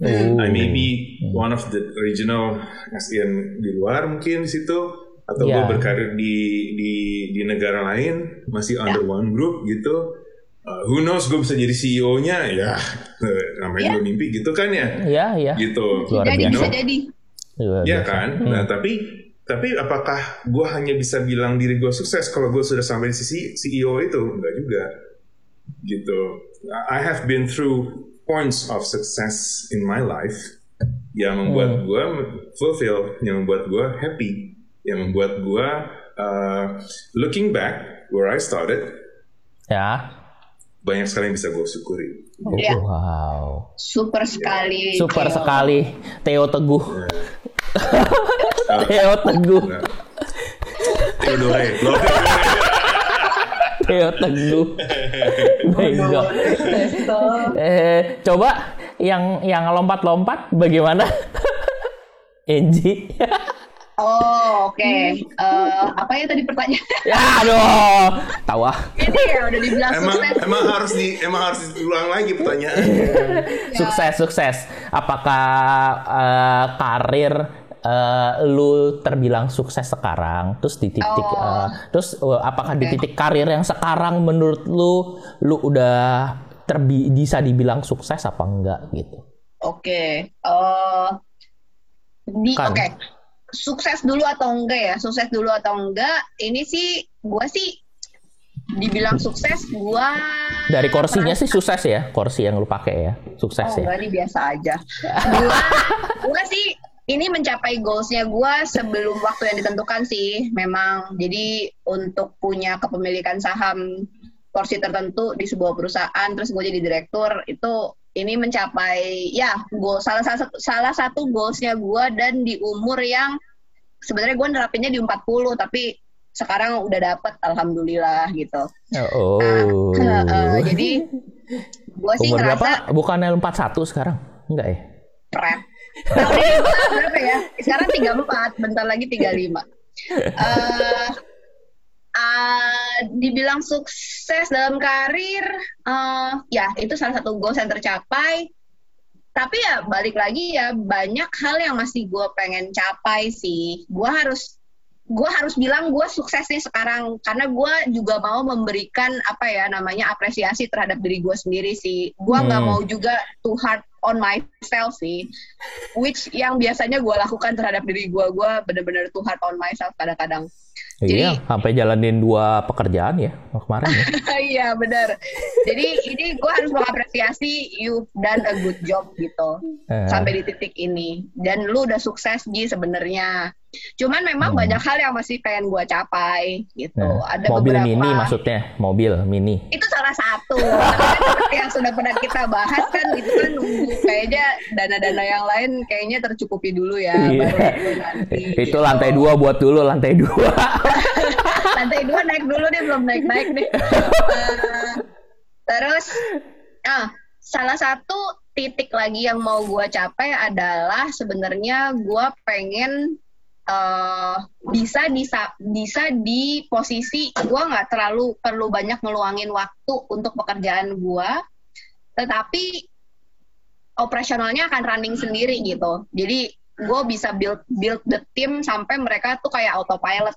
Oh. I may be one of the regional SDN di luar mungkin di situ atau gue Ya. berkarir di di di negara lain masih under one group gitu. Uh, who knows gue bisa jadi CEO-nya ya namanya gue mimpi gitu kan ya Ya, ya. gitu. Luar Jadi biasa. bisa jadi. Iya biasa. kan? Nah tapi tapi apakah gue hanya bisa bilang diri gue sukses kalau gue sudah sampai di sisi CEO itu? Enggak juga. Gitu. I have been through points of success in my life yang membuat gue fulfill, yang membuat gue happy, yang membuat gue uh, looking back where I started Ya. banyak sekali yang bisa gue syukuri. Oh, Iya. Wow. Super sekali. Super Theo. sekali Theo Teguh. Iya. Theo Teguh. Nah. Theodore, Theo Teguh. Bego. Eh, coba yang yang lompat-lompat bagaimana? Enji. Oh, oke. Eh, apa ya tadi pertanyaan? ya aduh. Tahu ah. Ini ya udah dibilang emang sukses. emang harus di emang harus diulang lagi pertanyaan. Sukses, sukses. Apakah eh, karir eh, lu terbilang sukses sekarang? Terus di titik, Oh. eh, terus eh, apakah di titik karir yang sekarang menurut lu, lu udah terbi bisa dibilang sukses apa enggak gitu? Oke. Eh di Kan. oke. Sukses dulu atau enggak ya? Sukses dulu atau enggak? Ini sih gua sih dibilang sukses gua Dari kursinya sih sukses ya, kursi yang lu pakai ya, sukses Oh, ya. enggak, ini biasa aja. Gua, gua sih ini mencapai goalsnya gua sebelum waktu yang ditentukan sih. Memang jadi untuk punya kepemilikan saham porsi tertentu di sebuah perusahaan, terus gue jadi direktur itu ini mencapai ya goal salah satu salah satu goalsnya gua dan di umur yang sebenarnya gue nerapinnya di 40 tapi sekarang udah dapet alhamdulillah gitu. Oh. Nah, eh, jadi Gue sih Umur ngerasa berapa? Bukannya 41 sekarang? Enggak ya? keren. Berapa ya? Sekarang 34, bentar lagi 35. Eh ah, dibilang sukses dalam karir, eh ya itu salah satu goals yang tercapai. Tapi ya balik lagi ya banyak hal yang masih gue pengen capai sih. Gue harus gue harus bilang gue sukses nih sekarang karena gue juga mau memberikan apa ya namanya apresiasi terhadap diri gue sendiri sih. Gue nggak Hmm. mau juga too hard on myself sih. Which yang biasanya gue lakukan terhadap diri gue, gue bener-bener hard on myself kadang-kadang. Iya, Jadi- sampai jalanin dua pekerjaan ya kemarin ya. Iya benar. Jadi ini gue harus mengapresiasi you've done a good job gitu Eh, sampai di titik ini. Dan lu udah sukses Ji sebenarnya. Cuman memang Hmm. banyak hal yang masih pengen gue capai gitu. nah, Ada mobil beberapa. mini maksudnya, mobil mini. Itu salah satu. Tapi kan seperti yang sudah pernah kita bahas kan itu kan nunggu kayaknya dana-dana yang lain kayaknya tercukupi dulu ya. Iya. baru itu nanti, Itu gitu. lantai dua buat dulu lantai dua. lantai dua naik dulu deh belum naik naik deh Eh, terus ah salah satu titik lagi yang mau gue capai adalah sebenarnya gue pengen eh bisa bisa bisa di posisi gue nggak terlalu perlu banyak ngeluangin waktu untuk pekerjaan gue tetapi operasionalnya akan running sendiri gitu jadi gue bisa build build the team sampai mereka tuh kayak autopilot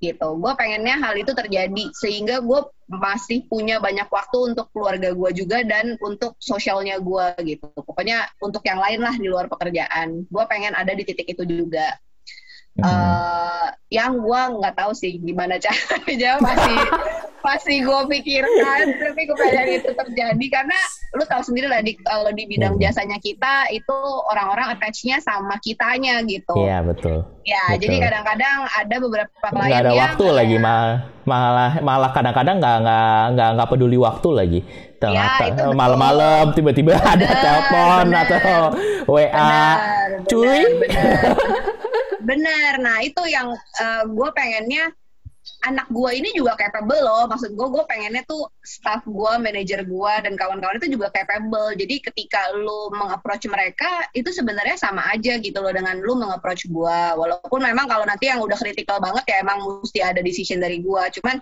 gitu. Gue pengennya hal itu terjadi sehingga gue masih punya banyak waktu untuk keluarga gue juga dan untuk sosialnya gue gitu. Pokoknya untuk yang lain lah di luar pekerjaan. Gue pengen ada di titik itu juga. Hmm. Eh, yang gue nggak tahu sih gimana caranya masih masih gue pikirkan tapi gue pengen itu terjadi karena lu tahu sendiri lah di kalau di bidang Hmm. jasanya kita itu orang-orang attach-nya sama kitanya gitu. Iya betul. Ya, Betul. jadi kadang-kadang ada beberapa klien Nggak ada yang waktu lagi mal- malah malah kadang-kadang nggak nggak nggak nggak peduli waktu lagi. Tengah- Ya, itu betul. malam-malam tiba-tiba ada telepon atau WA. Benar, Cuy. benar, benar. Benar. Nah, itu yang gue pengennya anak gue ini juga capable loh. Maksud gue, gue pengennya tuh staff gue, manajer gue, dan kawan-kawan itu juga capable. Jadi ketika lu meng-approach mereka, itu sebenarnya sama aja gitu loh dengan lu meng-approach gue. Walaupun memang kalau nanti yang udah kritikal banget ya emang mesti ada decision dari gue. Cuman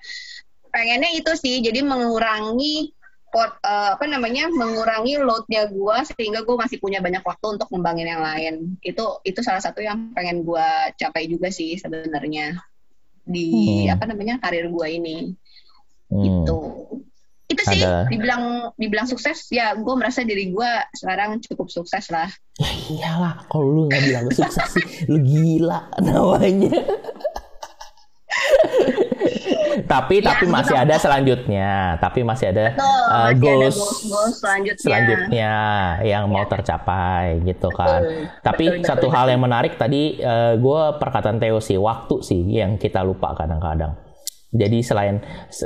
pengennya itu sih, jadi mengurangi pot, eh, apa namanya mengurangi loadnya gue sehingga gue masih punya banyak waktu untuk ngembangin yang lain itu itu salah satu yang pengen gue capai juga sih sebenarnya di Hmm. apa namanya karir gue ini Hmm. gitu itu sih Ada. dibilang dibilang sukses ya gue merasa diri gue sekarang cukup sukses lah Ya iyalah, kalau lu nggak bilang sukses sih, lu gila namanya. tapi Ya, tapi masih kita- ada selanjutnya, tapi masih ada Betul, uh, masih ada goals selanjutnya. selanjutnya yang mau tercapai gitu kan. Tapi Betul, satu betul, hal betul. yang menarik tadi gue perkataan Theo sih waktu sih yang kita lupa kadang-kadang. Jadi selain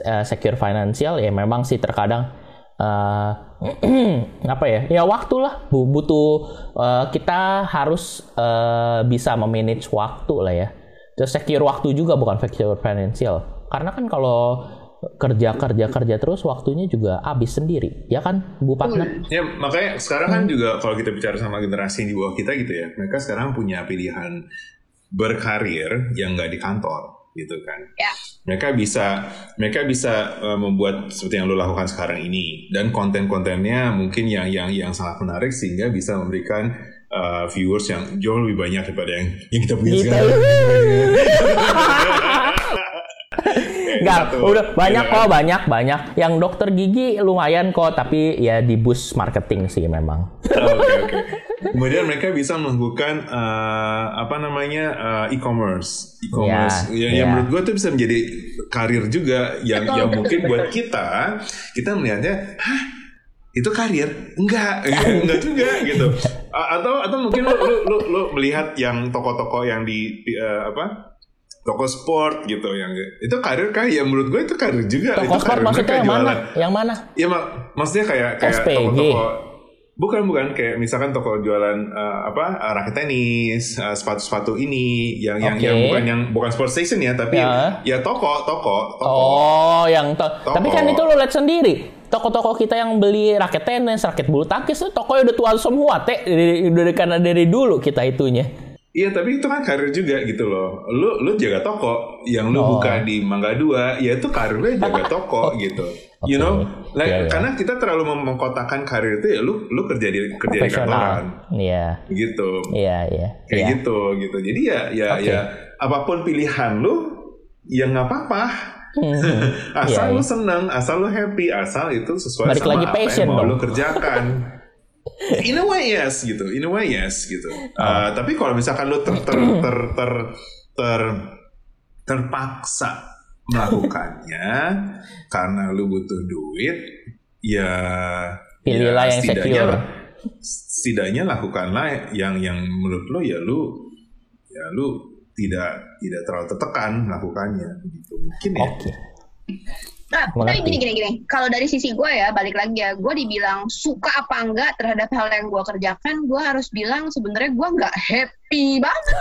uh, secure financial ya memang sih terkadang uh, apa ya ya waktu lah Bu- butuh uh, kita harus uh, bisa memanage waktu lah ya. Terus secure waktu juga bukan secure financial. Karena kan kalau kerja kerja kerja terus waktunya juga habis sendiri ya kan Bu Partner? Ya makanya sekarang kan juga kalau kita bicara sama generasi di bawah kita gitu ya, mereka sekarang punya pilihan berkarir yang nggak di kantor gitu kan. Ya. Mereka bisa mereka bisa uh, membuat seperti yang lo lakukan sekarang ini dan konten-kontennya mungkin yang yang yang sangat menarik sehingga bisa memberikan uh, viewers yang jauh lebih banyak daripada yang yang kita punya Kita- sekarang. Enggak, udah banyak gitu kan. kok, banyak banyak. Yang dokter gigi lumayan kok, tapi ya di boost marketing sih memang. Oke oke. Kemudian mereka bisa melakukan uh, apa namanya uh, e-commerce, e-commerce. Ya, yang, yang ya. menurut gue tuh bisa menjadi karir juga yang Betul, yang mungkin buat kita kita melihatnya, hah itu karir? Enggak, enggak juga gitu. Atau atau mungkin lu lu lu, lu melihat yang toko-toko yang di di, uh, apa toko sport gitu yang itu karir kah? Ya menurut gue itu karir juga. Toko itu sport karir maksudnya yang mana? Yang mana? Iya mak, maksudnya kayak kayak toko-toko bukan bukan kayak misalkan toko jualan eh, apa eh, raket tenis, eh, sepatu-sepatu ini yang yang Oke. yang bukan yang bukan sport station ya, tapi Ya. ya toko toko toko. Oh, yang to- Toko. Tapi kan itu lo lihat sendiri. Toko-toko kita yang beli raket tenis, raket bulu tangkis tuh tokonya udah tua semua, teh dari, dari karena dari dulu kita itunya. Iya tapi itu kan karir juga gitu loh. Lu lu jaga toko, yang lu Oh. buka di Mangga Dua, ya itu karir lu jaga toko gitu. You know, like, Iya, iya. karena kita terlalu mengkotakkan karir itu ya lu lu kerja di kerja di kantoran. Iya, gitu. iya, iya. Kayak iya. gitu gitu. Jadi ya ya Oke. ya apa pun pilihan lu ya nggak apa-apa. Mhm. asal Iya, lu iya. seneng, asal lu happy, asal itu sesuai Balik sama lagi apa yang mau dong. lu kerjakan. In a way yes gitu, in a way yes gitu. Oh. Uh, tapi kalau misalkan lu ter ter ter ter, ter- terpaksa melakukannya karena lu butuh duit, ya Pilihlah ya yang setidaknya- secure. Setidaknya lakukanlah yang yang menurut lu ya lu ya lu tidak tidak terlalu tertekan melakukannya gitu mungkin ya. Oke. Nah, tapi gini gini gini. Kalau dari sisi gue ya, balik lagi ya, gue dibilang suka apa enggak terhadap hal yang gue kerjakan, gue harus bilang sebenarnya gue nggak happy banget gitu.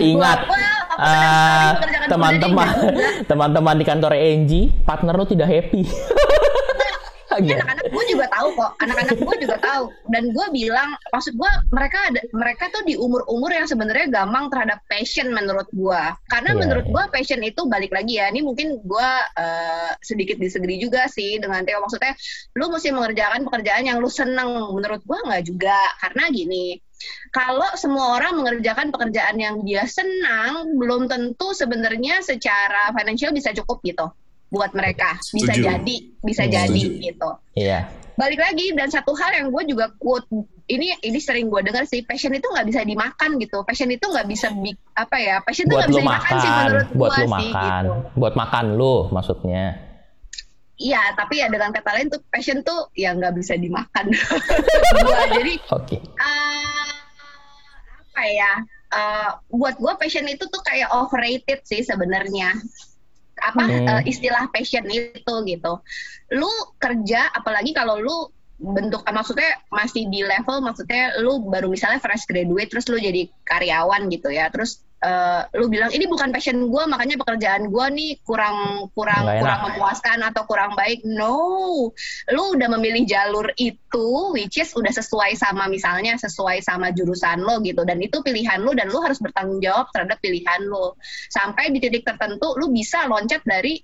Ingat, eh, teman-teman teman-teman di kantor Enji, partner lu tidak happy. Gitu. anak-anak gue juga tahu kok, anak-anak gue juga tahu. Dan gue bilang, maksud gue mereka ada, mereka tuh di umur-umur yang sebenarnya gampang terhadap passion menurut gue. Karena Iya, menurut iya. gue passion itu balik lagi ya. Ini mungkin gue eh, sedikit disagree juga sih dengan Theo. Maksudnya, lu mesti mengerjakan pekerjaan yang lu seneng. Menurut gue nggak juga. Karena gini, kalau semua orang mengerjakan pekerjaan yang dia senang, belum tentu sebenarnya secara financial bisa cukup gitu buat mereka. Bisa Setuju. jadi, bisa Hmm. jadi Setuju. gitu. Iya. Balik lagi dan satu hal yang gue juga quote ini ini sering gue dengar sih passion itu nggak bisa dimakan gitu. Passion itu nggak bisa bi- apa ya? Passion itu nggak bisa dimakan sih makan, menurut buat gue lu sih makan, gitu. buat makan lu maksudnya. Iya, tapi ya dengan kata lain tuh passion tuh ya nggak bisa dimakan. Gua jadi Oke. eh, apa ya eh, buat gue passion itu tuh kayak overrated sih sebenarnya apa Hmm. eh, istilah passion itu gitu lu kerja apalagi kalau lu bentuk maksudnya masih di level maksudnya lu baru misalnya fresh graduate terus lu jadi karyawan gitu ya terus eh, lu bilang ini bukan passion gue makanya pekerjaan gue nih kurang kurang Nggak enak. kurang memuaskan atau kurang baik. No. Lu udah memilih jalur itu which is udah sesuai sama misalnya sesuai sama jurusan lo gitu. Dan itu pilihan lu dan lu harus bertanggung jawab terhadap pilihan lu. Sampai di titik tertentu lu bisa loncat dari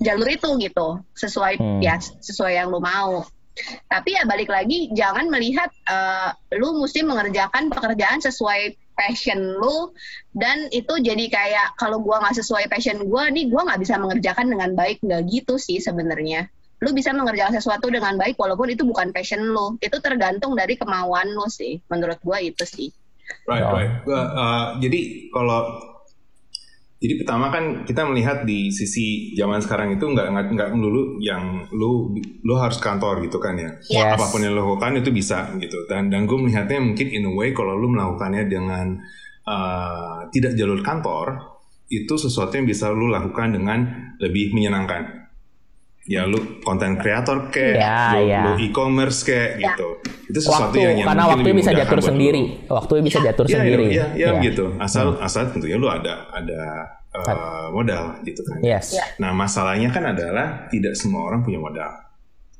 jalur itu gitu. Sesuai Hmm. ya sesuai yang lu mau. Tapi ya balik lagi jangan melihat eh, lu mesti mengerjakan pekerjaan sesuai passion lu dan itu jadi kayak kalau gua nggak sesuai passion gua nih gua nggak bisa mengerjakan dengan baik. Nggak gitu sih sebenarnya. Lu bisa mengerjakan sesuatu dengan baik walaupun itu bukan passion lu. Itu tergantung dari kemauan lu sih. Menurut gua itu sih. Right, Oh. right. Gua, uh, jadi kalau jadi pertama kan kita melihat di sisi zaman sekarang itu nggak nggak nggak melulu yang lu lu harus kantor gitu kan ya. Yes. Apa pun yang lu lakukan itu bisa gitu. Dan dan gue melihatnya mungkin in a way kalau lu melakukannya dengan uh, tidak jalur kantor itu sesuatu yang bisa lu lakukan dengan lebih menyenangkan. Ya lu konten kreator kayak, Ya, lu, ya. lu e-commerce kayak Ya. gitu. Itu sesuatu Waktu yang, yang karena waktunya lebih bisa memudahkan diatur lu. sendiri. Waktunya bisa diatur Iya, sendiri. Iya, iya, Iya. gitu. Asal asal tentunya lu ada ada uh, modal gitu kan. Yes. Ya. Nah, masalahnya kan adalah tidak semua orang punya modal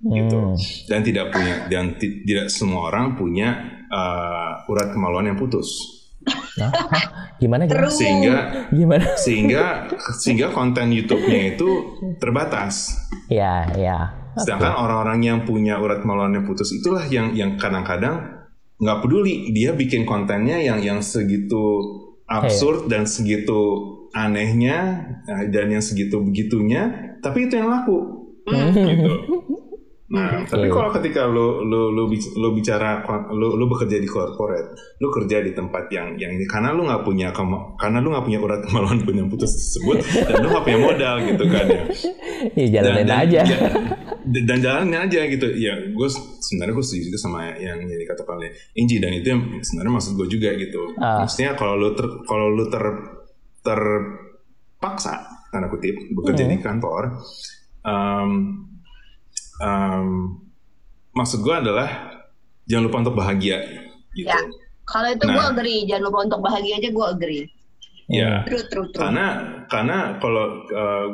gitu. Hmm. Dan tidak punya dan ti- tidak semua orang punya uh, urat kemaluan yang putus. Nah, hah? gimana gimana? Sehingga Gimana? sehingga sehingga konten YouTube-nya itu terbatas. Ya, ya. Sedangkan orang-orang yang punya urat kemaluan yang putus itulah yang yang kadang-kadang nggak peduli dia bikin kontennya yang yang segitu absurd dan segitu anehnya eh, dan yang segitu begitunya, tapi itu yang laku Hmm. gitu. Nah, Oke. tapi kalau ketika lu lu lu, lu bicara lu lu bekerja di corporate, lu kerja di tempat yang yang ini karena lu nggak punya kema- karena lu nggak punya urat kemaluan yang putus tersebut dan lu nggak punya modal gitu kan ya Ya, jalanin aja. ya, dan, dan jalanin aja gitu ya gue sebenarnya gue setuju juga sama yang yang dikatakan oleh Inji dan itu yang sebenarnya maksud gue juga gitu Ah. maksudnya kalau lu ter, kalau lu ter terpaksa tanda kutip bekerja Hmm. di kantor um, um, maksud gue adalah jangan lupa untuk bahagia gitu Ya. Kalau itu Nah. gue agree, jangan lupa untuk bahagia aja gue agree. ya True, true, true. karena karena kalau uh,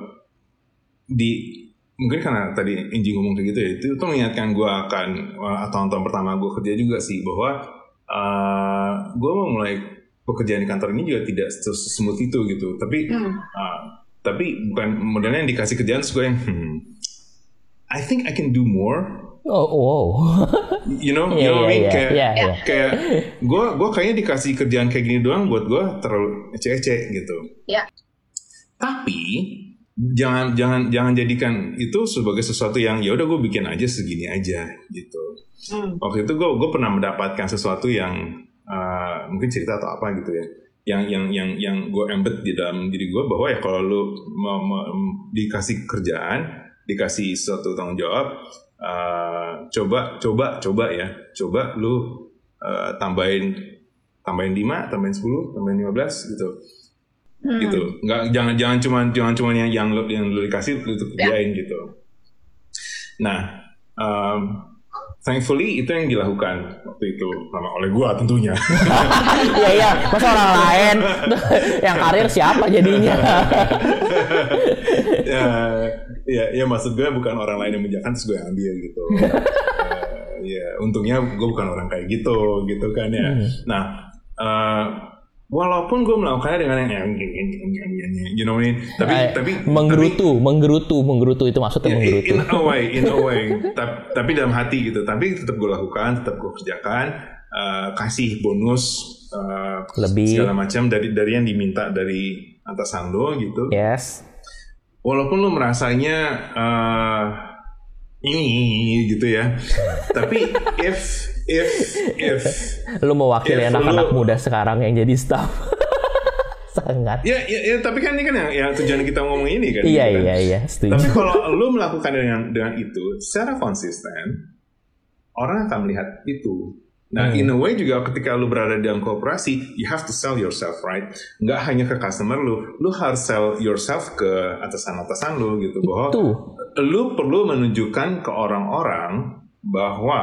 di mungkin karena tadi Inji ngomong kayak gitu ya itu tuh mengingatkan gue akan uh, tahun-tahun pertama gue kerja juga sih bahwa uh, gue mau mulai pekerjaan di kantor ini juga tidak smooth itu gitu tapi Hmm. uh, tapi bukan modelnya yang dikasih kerjaan terus gue yang hmm, I think I can do more Oh, wow. you know Iya, you know what I mean iya, kayak iya, iya. kayak gue gue kayaknya dikasih kerjaan kayak gini doang buat gue terlalu ece-ece gitu Ya. tapi jangan jangan jangan jadikan itu sebagai sesuatu yang ya udah gue bikin aja segini aja gitu Hmm. waktu itu gue gue pernah mendapatkan sesuatu yang uh, mungkin cerita atau apa gitu ya yang yang yang yang gue embed di dalam diri gue bahwa ya kalau lu mau, mau- dikasih kerjaan dikasih suatu tanggung jawab uh, coba coba coba ya coba lu uh, tambahin tambahin 5, tambahin 10, tambahin 15 gitu Hmm. gitu nggak jangan jangan cuma jangan cuma yang yang lu, yang lu dikasih lu tuh Ya. kerjain gitu nah um, thankfully itu yang dilakukan waktu itu sama oleh gua tentunya. Iya iya, masa orang lain? Yang karir siapa jadinya? ya, ya ya maksud gue bukan orang lain yang menjakan terus gue yang ambil gitu. Ya untungnya gue bukan orang kayak gitu gitu kan ya. Hmm. nah eh, walaupun gue melakukannya dengan yang you know what I mean tapi Eh, tapi menggerutu, menggerutu, menggerutu itu maksudnya Ya, menggerutu. in a way, in a way. Ta- tapi dalam hati gitu. Tapi tetap gue lakukan, tetap gue kerjakan, eh, kasih bonus eh, Lebih. segala macam dari dari yang diminta dari atasan lo gitu. Yes. Walaupun lo merasanya eh, ini gitu ya. tapi if if if Lu mewakili anak-anak muda sekarang yang jadi staff. Sangat. ya, ya, ya, tapi kan ini kan yang, yang tujuan kita ngomong ini kan. Iya gitu kan. iya iya, Tapi kalau lu melakukan dengan dengan itu secara konsisten, orang akan melihat itu. Nah, Hmm. in a way juga ketika lu berada dalam kooperasi, you have to sell yourself, right? Nggak hanya ke customer lu, lu harus sell yourself ke atasan-atasan lu gitu bahwa Itu. lu perlu menunjukkan ke orang-orang bahwa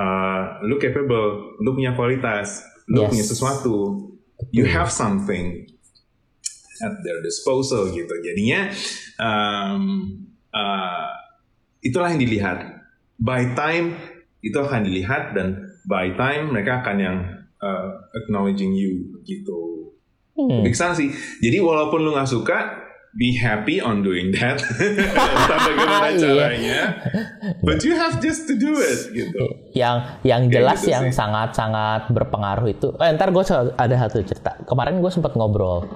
uh, lu capable, lu punya kualitas, lu Yes. punya sesuatu, you have something at their disposal gitu. Jadinya um, uh, itulah yang dilihat. By time itu akan dilihat dan by time mereka akan yang uh, acknowledging you gitu. Hmm. Big sih. Jadi walaupun lu nggak suka, be happy on doing that. Entah bagaimana Iya. caranya. But you have just to do it gitu. yang yang jelas gitu yang sangat-sangat berpengaruh itu eh, ntar gue ada satu cerita kemarin gue sempat ngobrol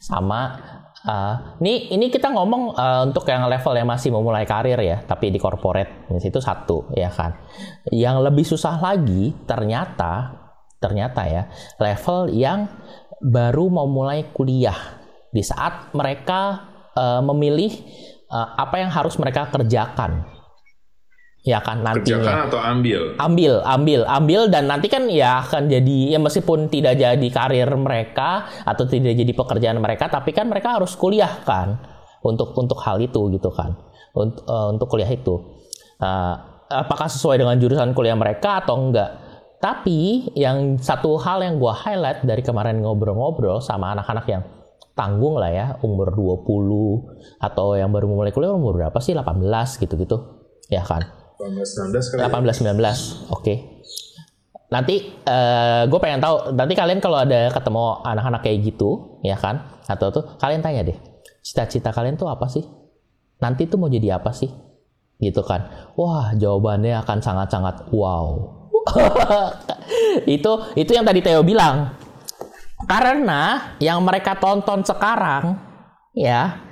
sama eh, ini ini kita ngomong eh, untuk yang level yang masih memulai karir ya tapi di corporate di situ satu ya kan yang lebih susah lagi ternyata ternyata ya level yang baru mau mulai kuliah di saat mereka eh, memilih eh, apa yang harus mereka kerjakan. Ya kan nantinya. Kerjakan atau ambil. ambil ambil ambil dan nanti kan ya akan jadi ya meskipun tidak jadi karir mereka atau tidak jadi pekerjaan mereka tapi kan mereka harus kuliah kan untuk untuk hal itu gitu kan. Untuk untuk kuliah itu. Eh, apakah sesuai dengan jurusan kuliah mereka atau enggak? Tapi yang satu hal yang gua highlight dari kemarin ngobrol-ngobrol sama anak-anak yang tanggung lah ya umur 20 atau yang baru mulai kuliah umur berapa sih? 18 gitu-gitu. Ya kan? 18 19 kali. ya? 18 19 oke. Nanti gue pengen tahu nanti kalian kalau ada ketemu anak-anak kayak gitu ya kan? Atau tuh kalian tanya deh cita-cita kalian tuh apa sih? Nanti tuh mau jadi apa sih? Gitu kan? Wah jawabannya akan sangat-sangat wow. Itu itu yang tadi Theo bilang karena yang mereka tonton sekarang ya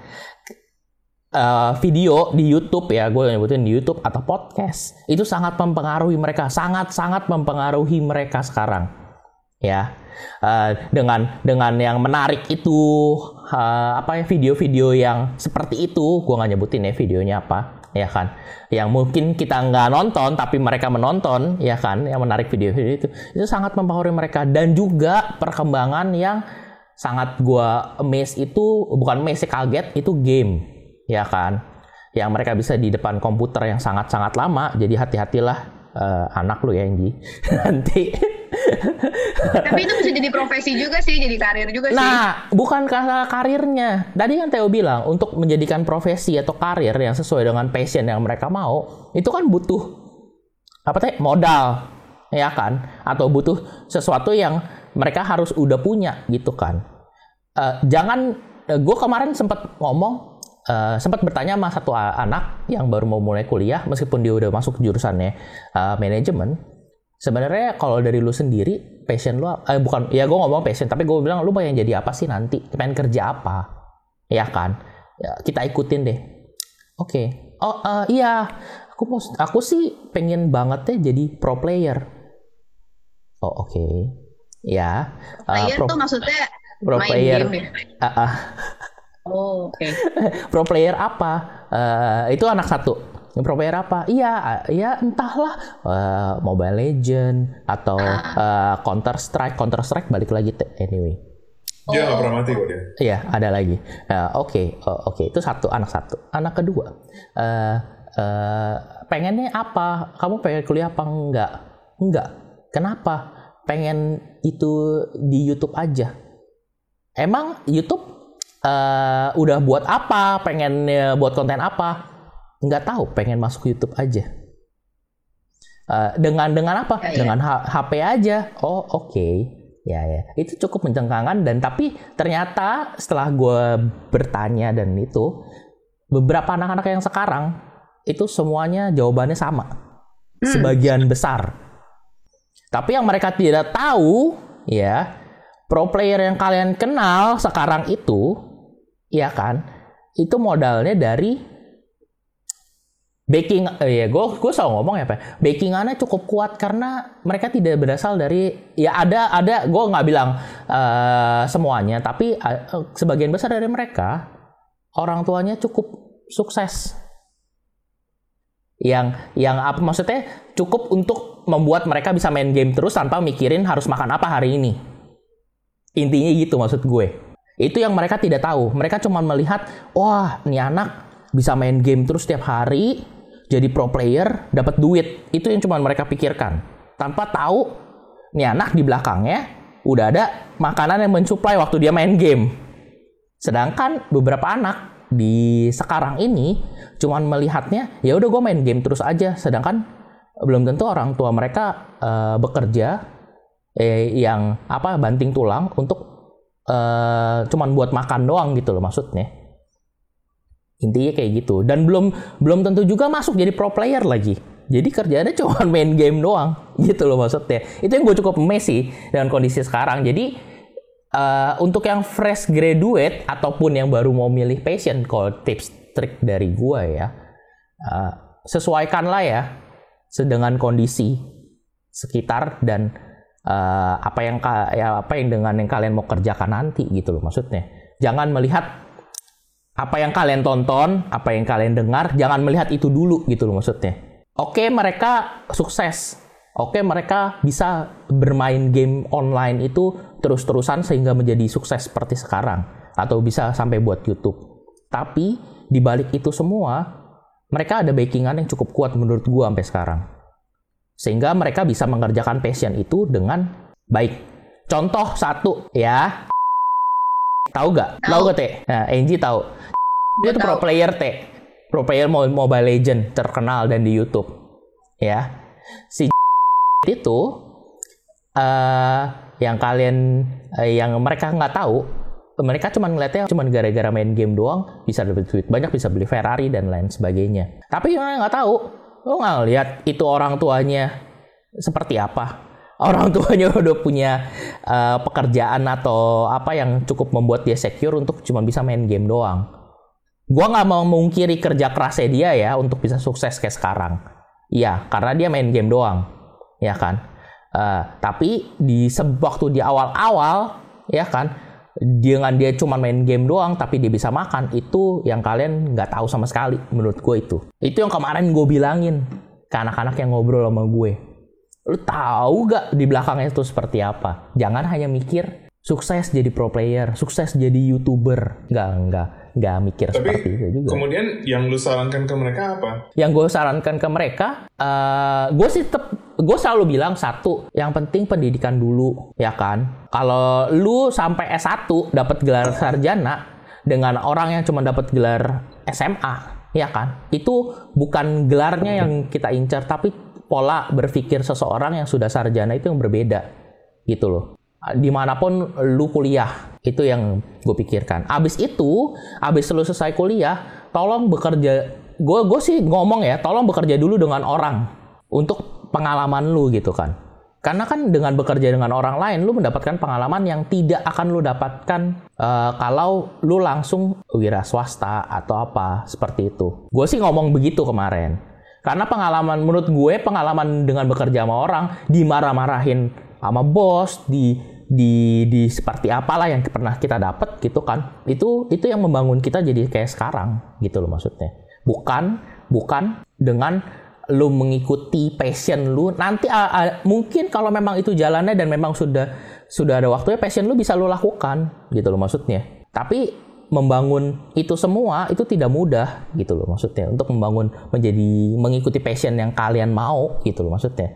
eh, video di YouTube ya, gue nyebutin di YouTube atau podcast itu sangat mempengaruhi mereka, sangat sangat mempengaruhi mereka sekarang, ya. Eh, dengan dengan yang menarik itu eh, apa ya video-video yang seperti itu, gue nggak nyebutin ya videonya apa, ya kan, yang mungkin kita nggak nonton tapi mereka menonton, ya kan, yang menarik video-video itu. Itu sangat mempengaruhi mereka. Dan juga perkembangan yang sangat gua amaze itu bukan amaze sih, kaget itu game. Ya kan? Yang mereka bisa di depan komputer yang sangat-sangat lama. Jadi hati-hatilah eh, anak lu ya Enggi nanti Tapi itu bisa jadi profesi juga sih, jadi karir juga sih. Nah, bukan karena karirnya. Tadi kan Theo bilang untuk menjadikan profesi atau karir yang sesuai dengan passion yang mereka mau, itu kan butuh apa teh modal, ya kan? Atau butuh sesuatu yang mereka harus udah punya gitu kan. Eh, jangan, gue kemarin sempat ngomong, eh, sempat bertanya sama satu anak yang baru mau mulai kuliah, meskipun dia udah masuk jurusannya eh, manajemen. Sebenarnya kalau dari lu sendiri, passion lu, eh bukan, ya gue ngomong passion, tapi gue bilang lu pengen jadi apa sih nanti? Pengen kerja apa? Ya kan? Ya, kita ikutin deh. Oke. Oh eh, iya, aku mau, aku sih pengen banget ya jadi pro player. Oh oke. Ya. eh, Player pro, tuh maksudnya pro main player. game ya? Ah, ah. Oh, oke. pro player apa? Eh, itu anak satu. Pro player apa? Iya, ya entahlah Eh, Mobile Legend atau eh, Counter Strike. Counter Strike balik lagi anyway. Dia nggak pernah mati kok dia. Iya, ada lagi. Nah, Oke, Oh, oke itu satu anak satu. Anak kedua, eh, eh, pengennya apa? Kamu pengen kuliah apa enggak? Enggak. Kenapa? Pengen itu di YouTube aja. Emang YouTube eh, udah buat apa? Pengen eh, buat konten apa? Nggak tahu. Pengen masuk YouTube aja. Eh, dengan dengan apa? Ya, ya. Dengan H- HP aja. Oh oke. Ya ya. Itu cukup mencengangkan dan tapi ternyata setelah gue bertanya dan itu beberapa anak-anak yang sekarang itu semuanya jawabannya sama. Sebagian besar. Tapi yang mereka tidak tahu ya pro player yang kalian kenal sekarang itu ya kan itu modalnya dari backing eh, ya gue gue selalu ngomong ya pak. Backingannya cukup kuat karena mereka tidak berasal dari ya ada ada gue nggak bilang eh, semuanya tapi eh, sebagian besar dari mereka orang tuanya cukup sukses. Yang yang apa maksudnya cukup untuk membuat mereka bisa main game terus tanpa mikirin harus makan apa hari ini. Intinya gitu maksud gue. Itu yang mereka tidak tahu. Mereka cuma melihat wah ini anak bisa main game terus setiap hari jadi pro player dapat duit. Itu yang cuma mereka pikirkan. Tanpa tahu ini anak di belakangnya udah ada makanan yang mensuplai waktu dia main game. Sedangkan beberapa anak di sekarang ini cuman melihatnya ya udah gue main game terus aja. Sedangkan belum tentu orang tua mereka eh, bekerja eh, yang apa banting tulang untuk eh, cuman buat makan doang gitu loh maksudnya intinya kayak gitu. Dan belum belum tentu juga masuk jadi pro player lagi. Jadi kerjaannya cuma main game doang gitu loh maksudnya. Itu yang gue cukup sih dengan kondisi sekarang. Jadi eh, untuk yang fresh graduate ataupun yang baru mau milih passion kalau tips trik dari gue ya eh, sesuaikanlah ya dengan kondisi sekitar dan eh, apa yang ya apa yang dengan yang kalian mau kerjakan nanti gitu loh maksudnya. Jangan melihat apa yang kalian tonton, apa yang kalian dengar, jangan melihat itu dulu gitu loh maksudnya. Oke, mereka sukses. Oke, mereka bisa bermain game online itu terus-terusan sehingga menjadi sukses seperti sekarang atau bisa sampai buat YouTube. Tapi di balik itu semua, mereka ada backingan yang cukup kuat menurut gua sampai sekarang. Sehingga mereka bisa mengerjakan passion itu dengan baik. Contoh satu ya. Tahu gak? Tahu gak, Teh? Nah, Angie tahu. Dia tuh pro player, Teh. Pro player Mo- Mobile Legend terkenal dan di YouTube. Ya. Si itu eh yang kalian eh, yang mereka nggak tahu mereka cuma ngeliatnya cuma gara-gara main game doang bisa dapat duit banyak bisa beli Ferrari dan lain sebagainya tapi yang nggak tahu lo nggak lihat itu orang tuanya seperti apa orang tuanya udah punya eh, pekerjaan atau apa yang cukup membuat dia secure untuk cuma bisa main game doang. Gua nggak mau mengungkiri kerja kerasnya dia ya untuk bisa sukses kayak sekarang. Iya karena dia main game doang ya kan? Eh, tapi di waktu di awal-awal ya kan? Dengan dia cuma main game doang tapi dia bisa makan itu yang kalian nggak tahu sama sekali menurut gue itu. Itu yang kemarin gue bilangin ke anak-anak yang ngobrol sama gue lu tahu gak di belakangnya itu seperti apa jangan hanya mikir sukses jadi pro player sukses jadi youtuber nggak nggak nggak mikir Tapi seperti itu juga kemudian yang lu sarankan ke mereka apa? yang gue sarankan ke mereka, eh gue sih tetap gue selalu bilang satu, yang penting pendidikan dulu, ya kan? Kalau lu sampai S1 dapat gelar sarjana dengan orang yang cuma dapat gelar SMA, ya kan? Itu bukan gelarnya yang kita incar, tapi pola berpikir seseorang yang sudah sarjana itu yang berbeda, gitu loh. Di mana pun lu kuliah, itu yang gue pikirkan. Abis itu, abis lu selesai kuliah, tolong bekerja. Gue gue sih ngomong ya, tolong bekerja dulu dengan orang untuk pengalaman lu gitu kan. Karena kan dengan bekerja dengan orang lain, lu mendapatkan pengalaman yang tidak akan lu dapatkan uh, kalau lu langsung wira swasta atau apa seperti itu. Gue sih ngomong begitu kemarin. Karena pengalaman menurut gue pengalaman dengan bekerja sama orang dimarah-marahin sama bos, di di di seperti apalah yang pernah kita dapat gitu kan. Itu itu yang membangun kita jadi kayak sekarang gitu loh maksudnya. Bukan bukan dengan lu mengikuti passion lu nanti uh, uh, mungkin kalau memang itu jalannya dan memang sudah sudah ada waktunya passion lu bisa lu lakukan gitu loh maksudnya tapi membangun itu semua itu tidak mudah gitu loh maksudnya. Untuk membangun menjadi mengikuti passion yang kalian mau gitu loh maksudnya.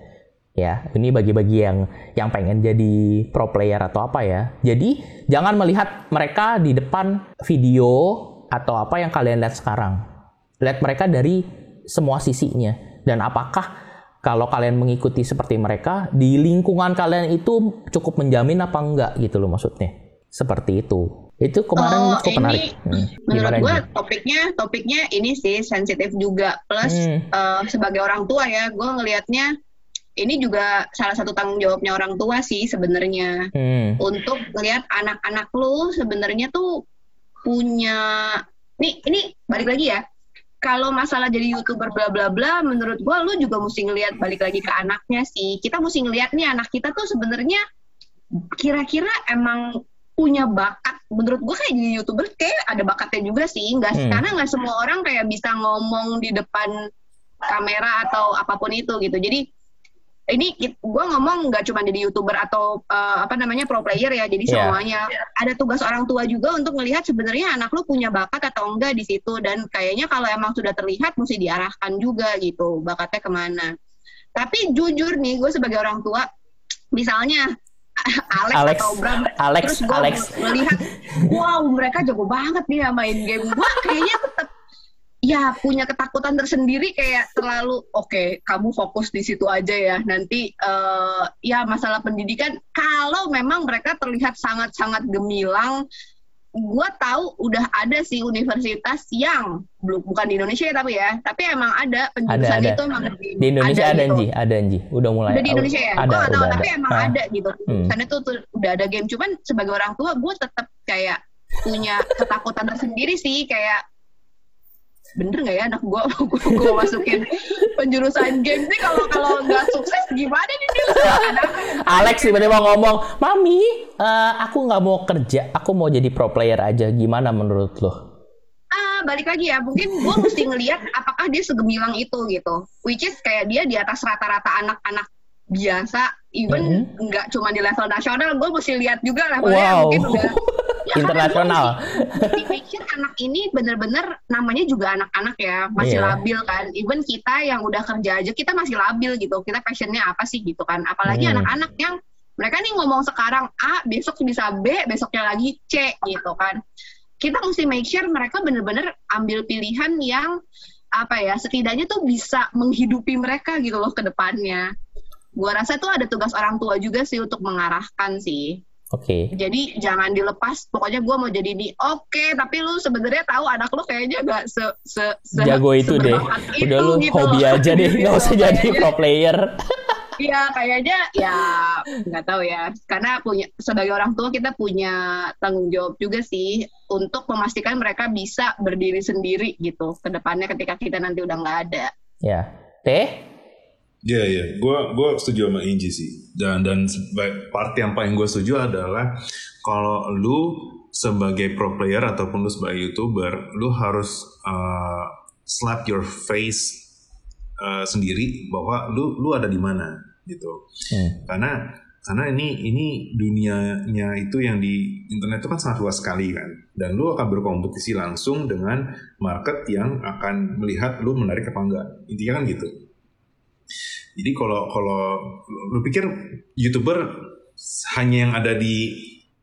Ya ini bagi-bagi yang yang pengen jadi pro player atau apa ya. Jadi jangan melihat mereka di depan video atau apa yang kalian lihat sekarang. Lihat mereka dari semua sisinya. Dan apakah kalau kalian mengikuti seperti mereka di lingkungan kalian itu cukup menjamin apa enggak gitu loh maksudnya. Seperti itu itu kemarin oh, cukup ini, menarik hmm. menurut gue topiknya topiknya ini sih sensitif juga plus hmm. uh, sebagai orang tua ya gue ngelihatnya ini juga salah satu tanggung jawabnya orang tua sih sebenarnya hmm. untuk lihat anak-anak lu sebenarnya tuh punya nih ini balik lagi ya kalau masalah jadi youtuber bla bla bla, menurut gue lu juga mesti ngelihat balik lagi ke anaknya sih. Kita mesti ngelihat nih anak kita tuh sebenarnya kira-kira emang punya bakat. Menurut gue kayak jadi youtuber kayak ada bakatnya juga sih. Nggak hmm. karena nggak semua orang kayak bisa ngomong di depan kamera atau apa pun itu gitu. Jadi ini gue ngomong nggak cuma jadi youtuber atau uh, apa namanya pro player ya jadi yeah. semuanya ada tugas orang tua juga untuk melihat sebenarnya anak lu punya bakat atau enggak di situ dan kayaknya kalau emang sudah terlihat mesti diarahkan juga gitu bakatnya ke mana tapi jujur nih gue sebagai orang tua misalnya Alex, Alex atau Bram. Alex, terus gue melihat wow mereka jago banget nih main game gue kayaknya tetap ya punya ketakutan tersendiri kayak terlalu oke okay, kamu fokus di situ aja ya. Nanti uh, ya masalah pendidikan. Kalau memang mereka terlihat sangat-sangat gemilang gue tahu udah ada sih universitas yang belum bukan di Indonesia ya tapi ya tapi emang ada penjurusan ada, ada. itu emang di, di Indonesia ada, gitu. ada Anji udah mulai udah di Indonesia ya ada, gue tahu tapi ada. emang ah. ada gitu hmm. sana tuh, tuh udah ada game cuman sebagai orang tua gue tetap kayak punya ketakutan tersendiri sih kayak bener nggak ya anak gue gue masukin penjurusan game sih kalau kalau nggak sukses gimana nih Alex tiba-tiba ngomong mami uh, aku nggak mau kerja. Aku mau jadi pro player aja. Gimana menurut lo? Ah balik lagi ya. Mungkin gue mesti ngelihat apakah dia segemilang itu gitu. Which is kayak dia di atas rata-rata anak-anak biasa even nggak mm -hmm. cuma di level nasional gue mesti lihat juga levelnya wow. mungkin udah ya, internasional di fiction anak ini bener-bener namanya juga anak-anak ya masih yeah. labil kan even kita yang udah kerja aja kita masih labil gitu kita passionnya apa sih gitu kan apalagi mm. anak-anak mm. yang mereka nih ngomong sekarang A besok bisa B besoknya lagi C gitu kan kita mesti make sure mereka bener-bener ambil pilihan yang apa ya setidaknya tuh bisa menghidupi mereka gitu loh ke depannya gua rasa tuh ada tugas orang tua juga sih untuk mengarahkan sih. Oke. Okay. Jadi jangan dilepas. Pokoknya gue mau jadi ini. Oke, okay, tapi lu sebenarnya tahu anak lu kayaknya gak se se, se jago itu deh. Itu, Udah lu gitu hobi loh. aja deh, nggak usah jadi pro player. Iya, kayaknya ya nggak tahu ya. Karena punya sebagai orang tua kita punya tanggung jawab juga sih untuk memastikan mereka bisa berdiri sendiri gitu ke depannya ketika kita nanti udah nggak ada. Ya. Teh, Iya yeah, iya, yeah. gue gue setuju sama Inji sih. Dan dan part yang paling gue setuju adalah kalau lu sebagai pro player ataupun lu sebagai youtuber, lu harus uh, slap your face uh, sendiri bahwa lu lu ada di mana gitu. Hmm. Karena karena ini ini dunianya itu yang di internet itu kan sangat luas sekali kan dan lu akan berkompetisi langsung dengan market yang akan melihat lu menarik apa enggak intinya kan gitu Jadi kalau kalau lu pikir youtuber hanya yang ada di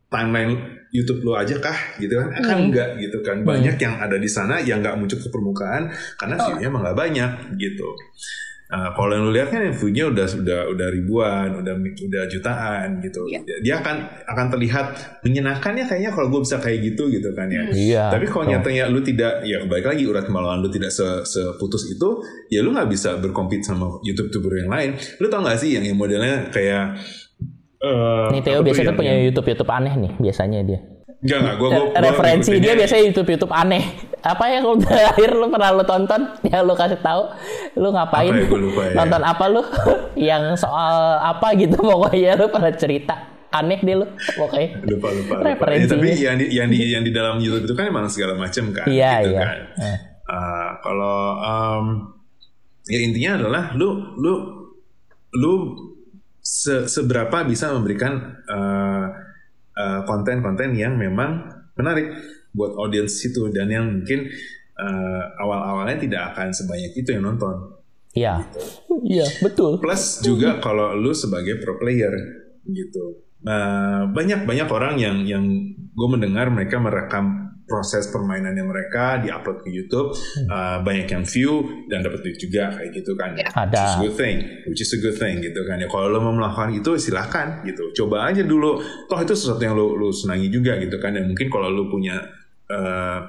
timeline YouTube lu aja kah gitu kan? Kan Hmm. enggak gitu kan. Banyak yang ada di sana yang nggak muncul ke permukaan karena view-nya emang nggak banyak gitu. Nah, kalau yang lu lihat kan view-nya udah udah udah ribuan, udah udah jutaan gitu. Iya. Dia akan akan terlihat menyenangkannya kayaknya kalau gue bisa kayak gitu gitu kan ya. Iya. Tapi kalau betul. nyatanya lu tidak, ya balik lagi urat kemaluan lu tidak se- seputus itu, ya lu nggak bisa berkompet sama YouTube-youtuber yang lain. Lu tau gak sih yang, yang modelnya kayak eh Nih Theo biasanya punya YouTube YouTube aneh nih biasanya dia. Enggak enggak, gua, gua, gua Referensi dia biasanya YouTube YouTube aneh. Apa yang lu terakhir lu pernah lu tonton? Ya lu kasih tahu. Lu ngapain? Apa ya, gua lupa ya. Nonton apa lu? yang soal apa gitu pokoknya lu pernah cerita aneh deh lu pokoknya. lupa lupa. lupa. Ya, tapi yang di, yang di yang di dalam YouTube itu kan emang segala macam kan. Iya, gitu iya. kan. Eh. Uh, kalau um, ya intinya adalah lu lu lu se- seberapa bisa memberikan uh, uh, konten-konten yang memang menarik buat audiens itu dan yang mungkin uh, awal-awalnya tidak akan sebanyak itu yang nonton. Iya. Iya, betul. Plus juga kalau lu sebagai pro player gitu. Nah, banyak banyak orang yang yang gue mendengar mereka merekam proses permainannya mereka diupload ke YouTube uh, banyak yang view dan dapat duit juga kayak gitu kan Ya. which is a Ada. good thing which is a good thing gitu kan ya kalau lo mau melakukan itu silahkan gitu coba aja dulu toh itu sesuatu yang lo lo senangi juga gitu kan dan mungkin kalau lo punya uh,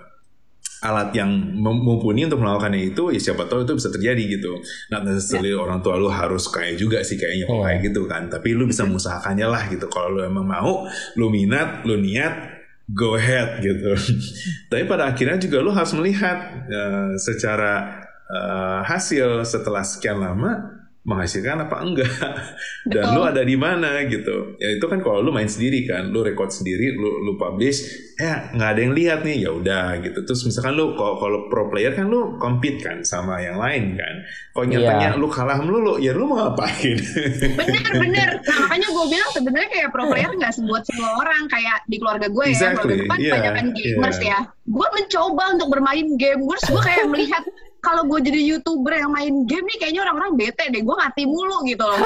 alat yang mumpuni untuk melakukannya itu ya siapa tahu itu bisa terjadi gitu. Not necessarily orang tua lu harus kayak juga sih kayaknya Iya. kayak gitu kan. Tapi lu bisa mengusahakannya lah gitu. Kalau lu emang mau, lu minat, lu niat, go ahead gitu. Tapi pada akhirnya juga lu harus melihat eh, secara eh, hasil setelah sekian lama menghasilkan apa enggak? Dan Betul. lu ada di mana gitu. Ya itu kan kalau lu main sendiri kan lu record sendiri lu lu publish ya nggak ada yang lihat nih ya udah gitu. Terus misalkan lu kalau kalau pro player kan lu compete kan sama yang lain kan. Kalau nyatanya lu kalah melulu ya lu mau ngapain? Bener bener nah makanya gue bilang sebenarnya kayak pro player nggak buat semua orang kayak di keluarga gue ya. Exactly, keluarga gue kan yeah, banyak gamers yeah. ya gue mencoba untuk bermain game. Terus gue kayak melihat kalau gue jadi youtuber yang main game nih kayaknya orang-orang bete deh. Gue mati mulu gitu loh.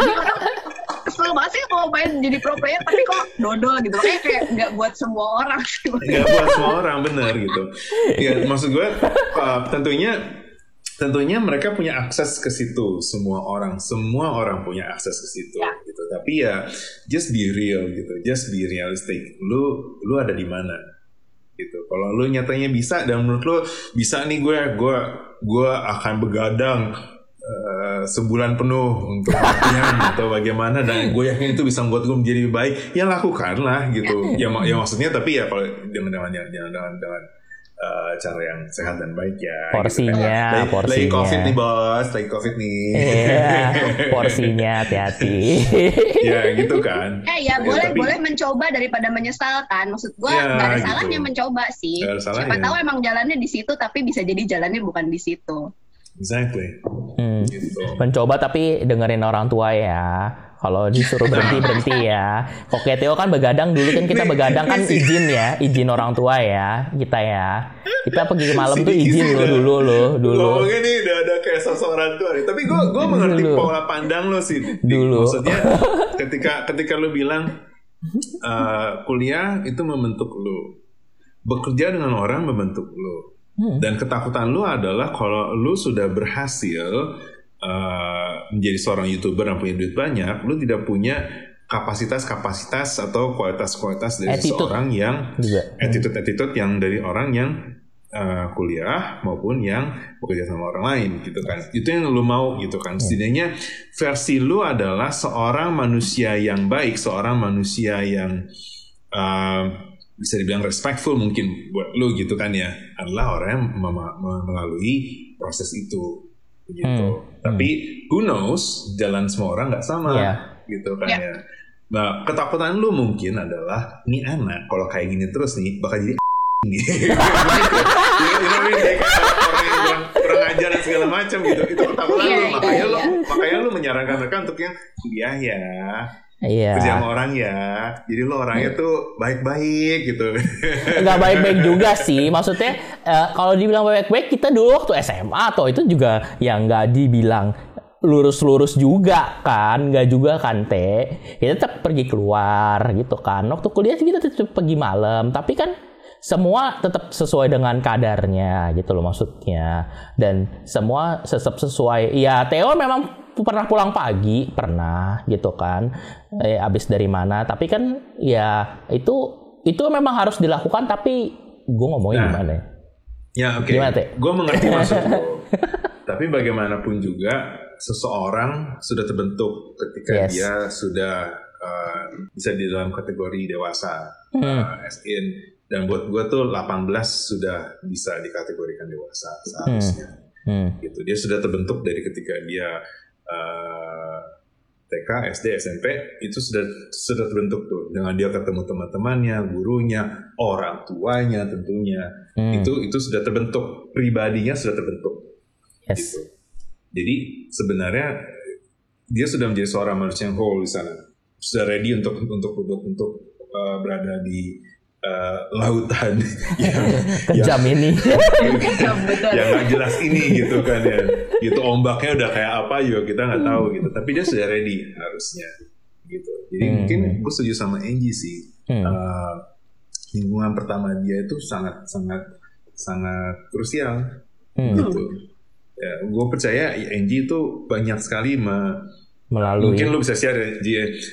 Kayak orang kesel banget sih mau main jadi pro player tapi kok dodol gitu. Kayak kayak nggak buat semua orang. Nggak buat semua orang bener gitu. Ya maksud gue uh, tentunya tentunya mereka punya akses ke situ. Semua orang semua orang punya akses ke situ Ya. gitu. Tapi ya just be real gitu. Just be realistic. Lu lu ada di mana gitu. Kalau lu nyatanya bisa dan menurut lu bisa nih gue gue gue akan begadang eh, sebulan penuh untuk latihan atau bagaimana dan gue yakin itu bisa membuat gue menjadi lebih baik. Ya lakukanlah gitu. Ya mak- ya maksudnya tapi ya kalau dengan dengan dengan dengan, dengan eh, cara yang sehat dan baik ya gitu kan. Porsinya, lagi, porsinya. covid nih bos lagi covid nih Iya, porsinya hati-hati. ya gitu kan eh ya Ya, boleh tapi- boleh mencoba daripada menyesalkan maksud gue Ya, nggak ada gitu. salahnya mencoba sih Nggak ada salahnya. siapa tahu emang jalannya di situ tapi bisa jadi jalannya bukan di situ exactly Hmm. gitu Mencoba tapi dengerin orang tua ya. Kalau disuruh berhenti berhenti ya. Oke Theo kan begadang dulu kan kita begadang kan izin ya, izin orang tua ya kita ya. Kita pergi ke malam tuh izin lo dulu lo dulu. Ngomongnya nih udah ada kayak sosok orang tua nih. Tapi gue gue mengerti Dulu. pola pandang lo sih. Dulu. Maksudnya ketika ketika lo bilang eh, kuliah itu membentuk lo, bekerja dengan orang membentuk lo, Hmm. dan ketakutan lo adalah kalau lo sudah berhasil eh, menjadi seorang youtuber yang punya duit banyak, lo tidak punya kapasitas-kapasitas atau kualitas-kualitas dari Attitude. seorang yang Juga. attitude-attitude yang dari orang yang uh, kuliah maupun yang bekerja sama orang lain gitu kan itu yang lu mau gitu kan setidaknya versi lu adalah seorang manusia yang baik seorang manusia yang uh, bisa dibilang respectful mungkin buat lu gitu kan ya adalah orang yang melalui proses itu gitu Hmm, tapi who knows jalan semua orang nggak sama Iya. gitu kan Ya. ya Nah, ketakutan lu mungkin adalah ini anak kalau kayak gini terus nih bakal jadi kurang ajar dan segala macam gitu. Itu ketakutan Iya, lu. iya, Makanya lu iya. makanya lu menyarankan mereka untuk yang kuliah ya, Iya. kerja sama orang ya. Jadi lu orangnya tuh baik-baik gitu. nggak baik-baik juga sih. Maksudnya eh, kalau dibilang baik-baik kita dulu waktu SMA atau itu juga yang nggak dibilang lurus-lurus juga kan, nggak juga kan teh. Kita tetap pergi keluar gitu kan. Waktu kuliah kita tetap pergi malam, tapi kan semua tetap sesuai dengan kadarnya gitu loh maksudnya. Dan semua tetap sesuai. Ya Theo memang pernah pulang pagi, pernah gitu kan. Eh, abis dari mana? Tapi kan ya itu itu memang harus dilakukan. Tapi gue ngomongnya Nah. gimana ya? Ya oke. Gimana, Teh? Gue mengerti maksud. Tapi bagaimanapun juga seseorang sudah terbentuk ketika Yes. dia sudah uh, bisa di dalam kategori dewasa. Hmm. Uh, as in dan buat gue tuh 18 sudah bisa dikategorikan dewasa seharusnya. Hmm. Gitu. Dia sudah terbentuk dari ketika dia uh, TK, SD, SMP itu sudah sudah terbentuk tuh dengan dia ketemu teman-temannya, gurunya, orang tuanya tentunya Hmm. itu itu sudah terbentuk pribadinya sudah terbentuk Yes. gitu. Jadi sebenarnya dia sudah menjadi seorang manusia yang whole di sana, sudah ready untuk untuk untuk untuk uh, berada di uh, lautan yang Kejam ini. betul. yang nggak jelas ini gitu kan ya. Gitu ombaknya udah kayak apa juga kita nggak tahu gitu. Tapi dia sudah ready harusnya gitu. Jadi Hmm. mungkin gue setuju sama Angie sih. Hmm. Uh, lingkungan pertama dia itu sangat sangat sangat krusial Hmm. gitu. Ya, gue percaya Angie itu banyak sekali me- Melalui. mungkin lu bisa share ya, Ji.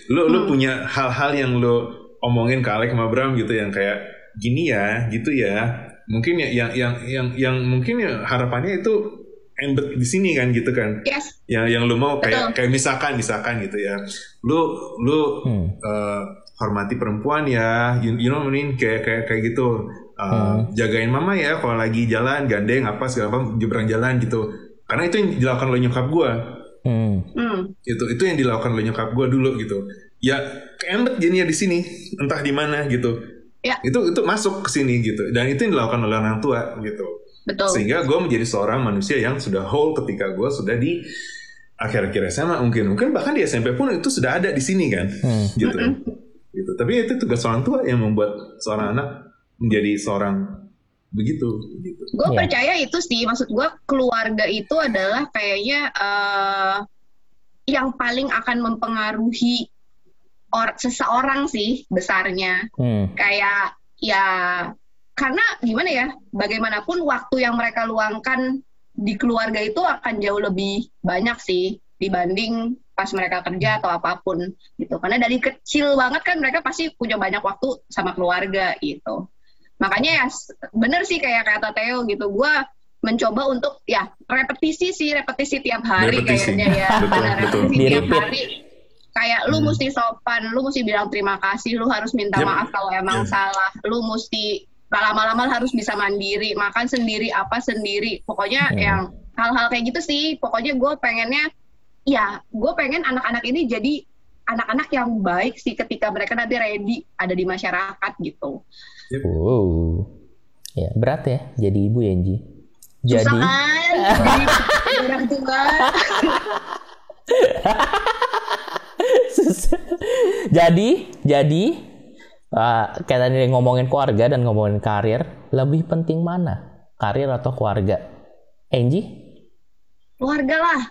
Lu lu punya hal-hal yang lu omongin ke Alek sama Bram gitu yang kayak gini ya, gitu ya. Mungkin ya yang yang yang yang mungkin ya harapannya itu embed di sini kan gitu kan. Yes. Yang yang lu mau kayak Betul. kayak misalkan misalkan gitu ya. Lu lu Hmm. eh, hormati perempuan ya, you, you know what I mean? kayak kayak kayak gitu. Eh, Hmm. Jagain mama ya kalau lagi jalan gandeng apa segala apa nyebrang jalan gitu. Karena itu yang dilakukan oleh nyokap gua Hmm. Hmm. itu itu yang dilakukan oleh nyokap gue dulu gitu ya keembet jadinya di sini entah di mana gitu Ya. itu itu masuk ke sini gitu dan itu yang dilakukan oleh orang tua gitu Betul. sehingga gue menjadi seorang manusia yang sudah whole ketika gue sudah di akhir-akhir SMA mungkin mungkin bahkan di SMP pun itu sudah ada di sini kan Hmm. gitu gitu tapi itu tugas orang tua yang membuat seorang anak menjadi seorang begitu gitu Gue Iya. percaya itu sih, maksud gue keluarga itu adalah kayaknya eh, yang paling akan mempengaruhi or seseorang sih besarnya. Hmm. Kayak ya karena gimana ya, bagaimanapun waktu yang mereka luangkan di keluarga itu akan jauh lebih banyak sih dibanding pas mereka kerja atau apa pun gitu. Karena dari kecil banget kan mereka pasti punya banyak waktu sama keluarga gitu. Makanya ya bener sih kayak kata Theo gitu, gue mencoba untuk ya repetisi sih repetisi tiap hari Repetisi. kayaknya ya Betul, betul. repetisi tiap Di-repeat. hari kayak lu Hmm. mesti sopan, lu mesti bilang terima kasih, lu harus minta Yep. maaf kalau emang Yep. salah, lu mesti lama-lama harus bisa mandiri, makan sendiri, apa sendiri, pokoknya Hmm. yang hal-hal kayak gitu sih, pokoknya gue pengennya, ya gue pengen anak-anak ini jadi anak-anak yang baik sih ketika mereka nanti ready ada di masyarakat gitu. Wow. Ya, berat ya jadi ibu ya, Ji. Susah Jadi, kan? Jadi orang tua. Jadi, jadi uh, kayak tadi ngomongin keluarga dan ngomongin karir, lebih penting mana? Karir atau keluarga? Angie? Keluarga lah.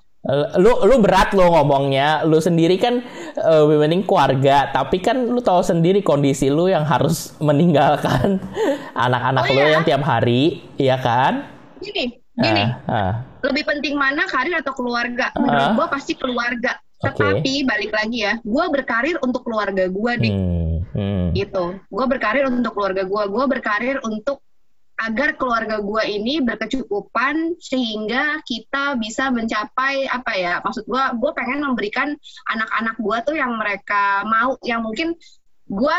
Lu lu berat lo ngomongnya lu sendiri kan eh, lebih penting keluarga tapi kan lu tahu sendiri kondisi lu yang harus meninggalkan anak-anak Oh, lu iya? yang tiap hari ya kan Gini, gini. Ah, ah. lebih penting mana karir atau keluarga? Ah. Menurut gue pasti keluarga. Tetapi balik lagi ya, gue berkarir untuk keluarga gue di Hmm, hmm. gitu. Gue berkarir untuk keluarga gue. Gue berkarir untuk agar keluarga gue ini berkecukupan sehingga kita bisa mencapai apa ya? Maksud gue, gue pengen memberikan anak-anak gue tuh yang mereka mau, yang mungkin gue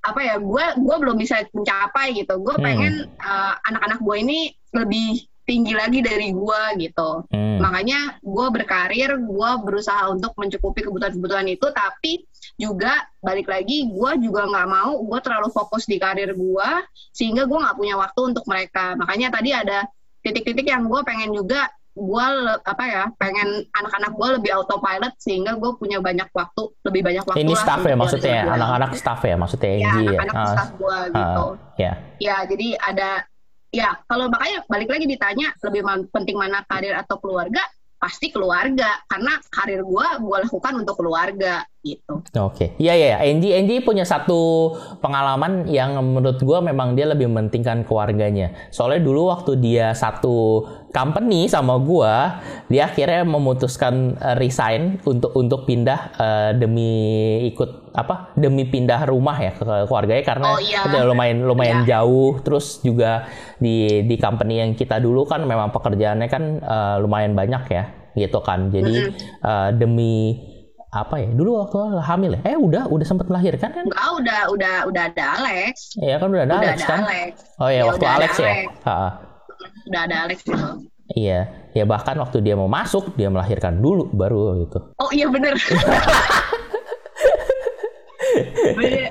apa ya? Gue gue belum bisa mencapai gitu. Gue Hmm. pengen uh, anak-anak gue ini lebih tinggi lagi dari gue gitu. Hmm. Makanya gue berkarir, gue berusaha untuk mencukupi kebutuhan-kebutuhan itu, tapi juga balik lagi gue juga nggak mau gue terlalu fokus di karir gue sehingga gue nggak punya waktu untuk mereka. Makanya tadi ada titik-titik yang gue pengen juga gue apa ya pengen anak-anak gue lebih autopilot sehingga gue punya banyak waktu lebih banyak waktu ini staff ya maksudnya anak-anak staff ya maksudnya ya Angie ya anak-anak Ah, staff gue gitu ah, ya ya jadi ada ya kalau makanya balik lagi ditanya lebih penting mana karir atau keluarga pasti keluarga. Karena karir gue gue lakukan untuk keluarga gitu. Oke, iya iya. Angie Angie punya satu pengalaman yang menurut gue memang dia lebih mementingkan keluarganya. Soalnya dulu waktu dia satu company sama gue, dia akhirnya memutuskan uh, resign untuk untuk pindah uh, demi ikut apa? Demi pindah rumah ya ke keluarganya karena Oh, iya. udah lumayan lumayan Iya. jauh. Terus juga di di company yang kita dulu kan memang pekerjaannya kan uh, lumayan banyak ya, gitu kan. Jadi uh, demi apa ya dulu waktu hamil ya eh udah udah sempat melahirkan kan Enggak udah udah udah ada Alex. Iya kan udah ada udah Alex ada kan Alex. oh iya Ya, waktu udah ada Alex ya Alex. Ha-ha. Udah ada Alex gitu. iya ya bahkan waktu dia mau masuk dia melahirkan dulu baru gitu Oh iya bener. Bener,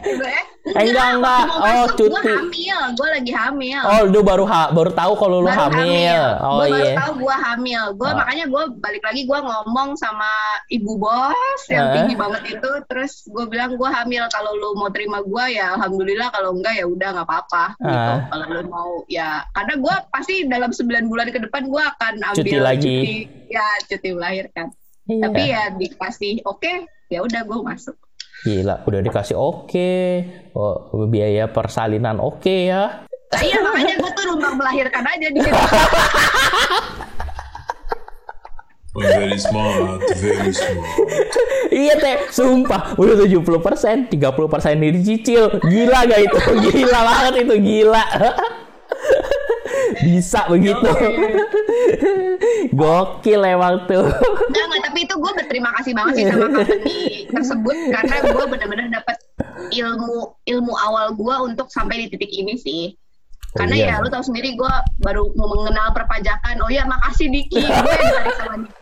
Eh, enggak, enggak. mau Oh, cuti. Gue hamil, gue lagi hamil. oh lu baru ha baru tahu kalau lu Baru hamil oh Gue iya baru tahu gue hamil. Gue Oh. makanya gue balik lagi gue ngomong sama ibu bos yang Eh. tinggi banget itu. Terus gue bilang gue hamil. Kalau lu mau terima gue ya alhamdulillah. Kalau enggak ya udah nggak apa-apa. Gitu. Ah. Kalau lu mau ya karena gue pasti dalam 9 bulan ke depan gue akan ambil Cuti lagi. cuti, ya cuti melahirkan. Iya. Tapi ya dikasih oke ya udah gue masuk. Gila udah dikasih oke oh, biaya persalinan oke ya Nah, iya makanya gue tuh numpang melahirkan aja di situ. Very smart, very smart. Iya teh, sumpah udah 70 persen, 30 persen dicicil, gila gak itu? Gila banget itu, gila. Bisa begitu. Gokil emang tuh. Enggak, enggak, tapi itu gue berterima kasih banget sih sama company tersebut karena gue benar-benar dapat ilmu ilmu awal gue untuk sampai di titik ini sih. Oh, Karena iya. ya lu tahu sendiri gue baru mau mengenal perpajakan. Oh ya makasih Diki, gue ditarik sama Diki.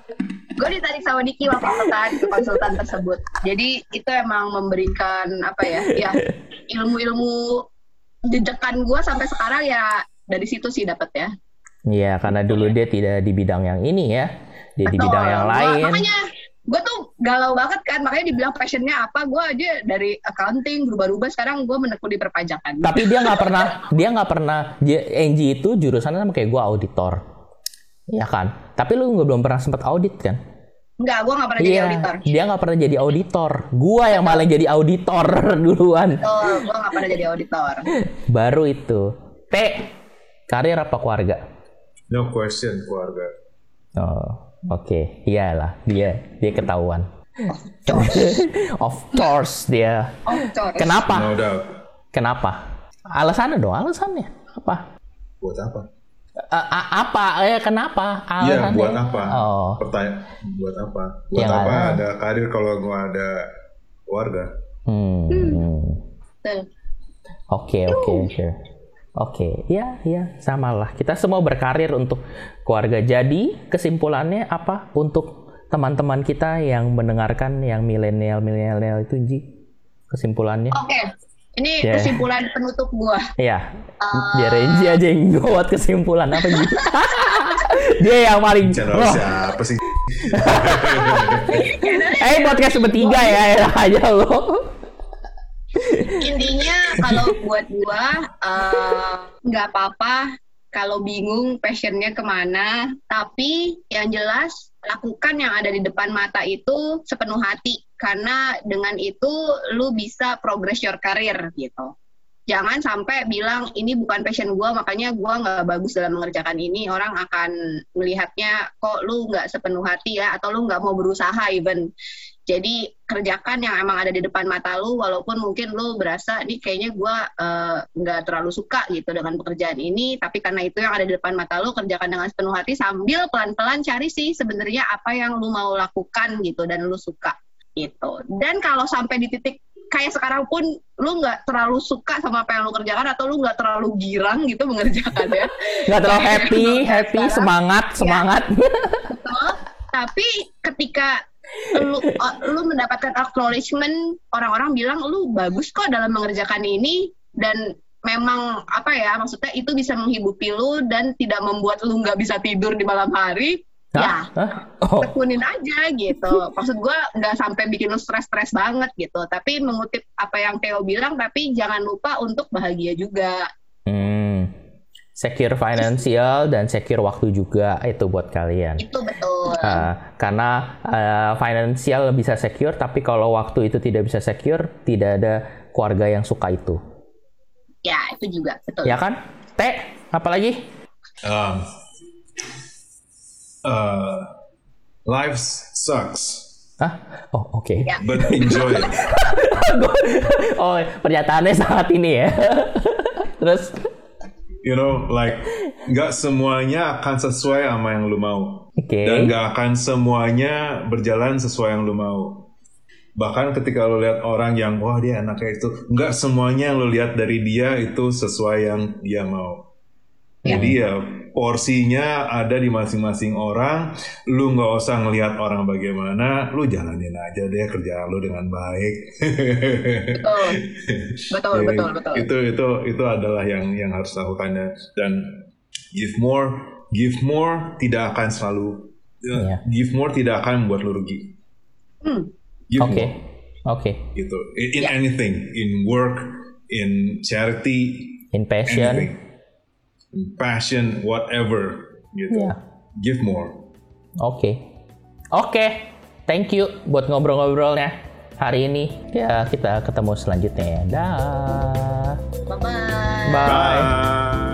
Gue ditarik sama Diki waktu konsultan konsultan tersebut. Jadi itu emang memberikan apa ya, ya ilmu-ilmu jejekan gue sampai sekarang ya dari situ sih dapat ya. Iya, karena dulu dia tidak di bidang yang ini ya. Dia di Betul. bidang yang Gua- lain. makanya gue tuh galau banget kan makanya dibilang passionnya apa gue aja dari accounting berubah-ubah sekarang gue menekuni perpajakan Tapi dia nggak pernah, dia nggak pernah, dia, Angie itu jurusannya sama kayak gua auditor. Iya kan? Tapi lu nggak belum pernah sempat audit kan? Enggak, gue gak pernah jadi Iya, auditor dia nggak pernah jadi auditor. Gua yang malah jadi auditor duluan. Oh, gue gak pernah jadi auditor Baru itu. T, karir apa keluarga? No question, keluarga. Oh, oke. Iyalah, dia dia ketahuan. Course. of course dia. Oh, course. Kenapa? No doubt. Kenapa? Alasannya dong, alasannya. Apa? Buat apa? A- a- apa? Eh, kenapa? Iya, buat apa? Oh. Pertanyaan, buat apa? Buat Yang apa ada. ada karir kalau nggak ada keluarga? Hmm. Tuh. Oke, oke, oke. Oke, ya, ya, sama lah. Kita semua berkarir untuk keluarga. Jadi, kesimpulannya apa untuk teman-teman kita yang mendengarkan yang milenial milenial itu Ji? Kesimpulannya? Oke, ini Ya. kesimpulan penutup gue Ya, Ah. biar Renji aja yang buat kesimpulan apa Ji? Dia yang paling Channel Wah, siapa sih? eh podcast bertiga ya, enak aja lo. Intinya kalau buat gue eh, nggak apa-apa kalau bingung passionnya ke mana, tapi yang jelas lakukan yang ada di depan mata itu sepenuh hati. Karena dengan itu lu bisa progress your career gitu. Jangan sampai bilang ini bukan passion gua makanya gua nggak bagus dalam mengerjakan ini. Orang akan melihatnya kok lu nggak sepenuh hati ya? Atau lu nggak mau berusaha even jadi kerjakan yang emang ada di depan mata lu walaupun mungkin lu berasa nih kayaknya gua eh, nggak terlalu suka gitu dengan pekerjaan ini tapi karena itu yang ada di depan mata lu kerjakan dengan sepenuh hati sambil pelan-pelan cari sih sebenarnya apa yang lu mau lakukan gitu dan lu suka gitu dan kalau sampai di titik kayak sekarang pun lu nggak terlalu suka sama apa yang lu kerjakan atau lu nggak terlalu girang gitu mengerjakannya Nggak terlalu happy, happy, semangat, semangat. Betul. Tapi ketika lu uh, lu mendapatkan acknowledgement orang-orang bilang lu bagus kok dalam mengerjakan ini dan memang apa ya maksudnya itu bisa menghidupi lu dan tidak membuat lu nggak bisa tidur di malam hari ya Hah? Hah? Oh, tekunin aja gitu maksud gua nggak sampai bikin lu stres-stres banget gitu tapi mengutip apa yang Theo bilang tapi jangan lupa untuk bahagia juga hmm. Secure financial dan secure waktu juga itu buat kalian. itu betul Ah, karena uh, financial bisa secure, tapi kalau waktu itu tidak bisa secure, tidak ada keluarga yang suka itu. Ya, itu juga betul. Ya kan? Teh, apalagi? Um, uh, life sucks, Ah, oh oke. Ya. but enjoy it. oh, pernyataannya sangat ini ya. Terus, You know, like nggak semuanya akan sesuai sama yang lu mau. oke. Dan nggak akan semuanya berjalan sesuai yang lu mau. Bahkan ketika lu lihat orang yang wah dia anaknya itu, nggak semuanya yang lu lihat dari dia itu sesuai yang dia mau. Jadi ya porsinya ada di masing-masing orang. Lu nggak usah ngelihat orang bagaimana, lu jalanin aja deh kerjaan lu dengan baik. Betul. Betul, betul, betul. Itu itu itu adalah yang yang harus dilakukan dan, dan give more, give more tidak akan selalu Iya. give more tidak akan membuat lu rugi. Hmm. Give Oke, more oke. gitu. In, in Ya. anything, in work, in charity, In passion, anything, in passion, whatever gitu. Iya. Give more. oke. Oke, thank you buat ngobrol-ngobrolnya hari ini. Ya, kita ketemu selanjutnya ya. Dah. Bye-bye. Bye. Bye.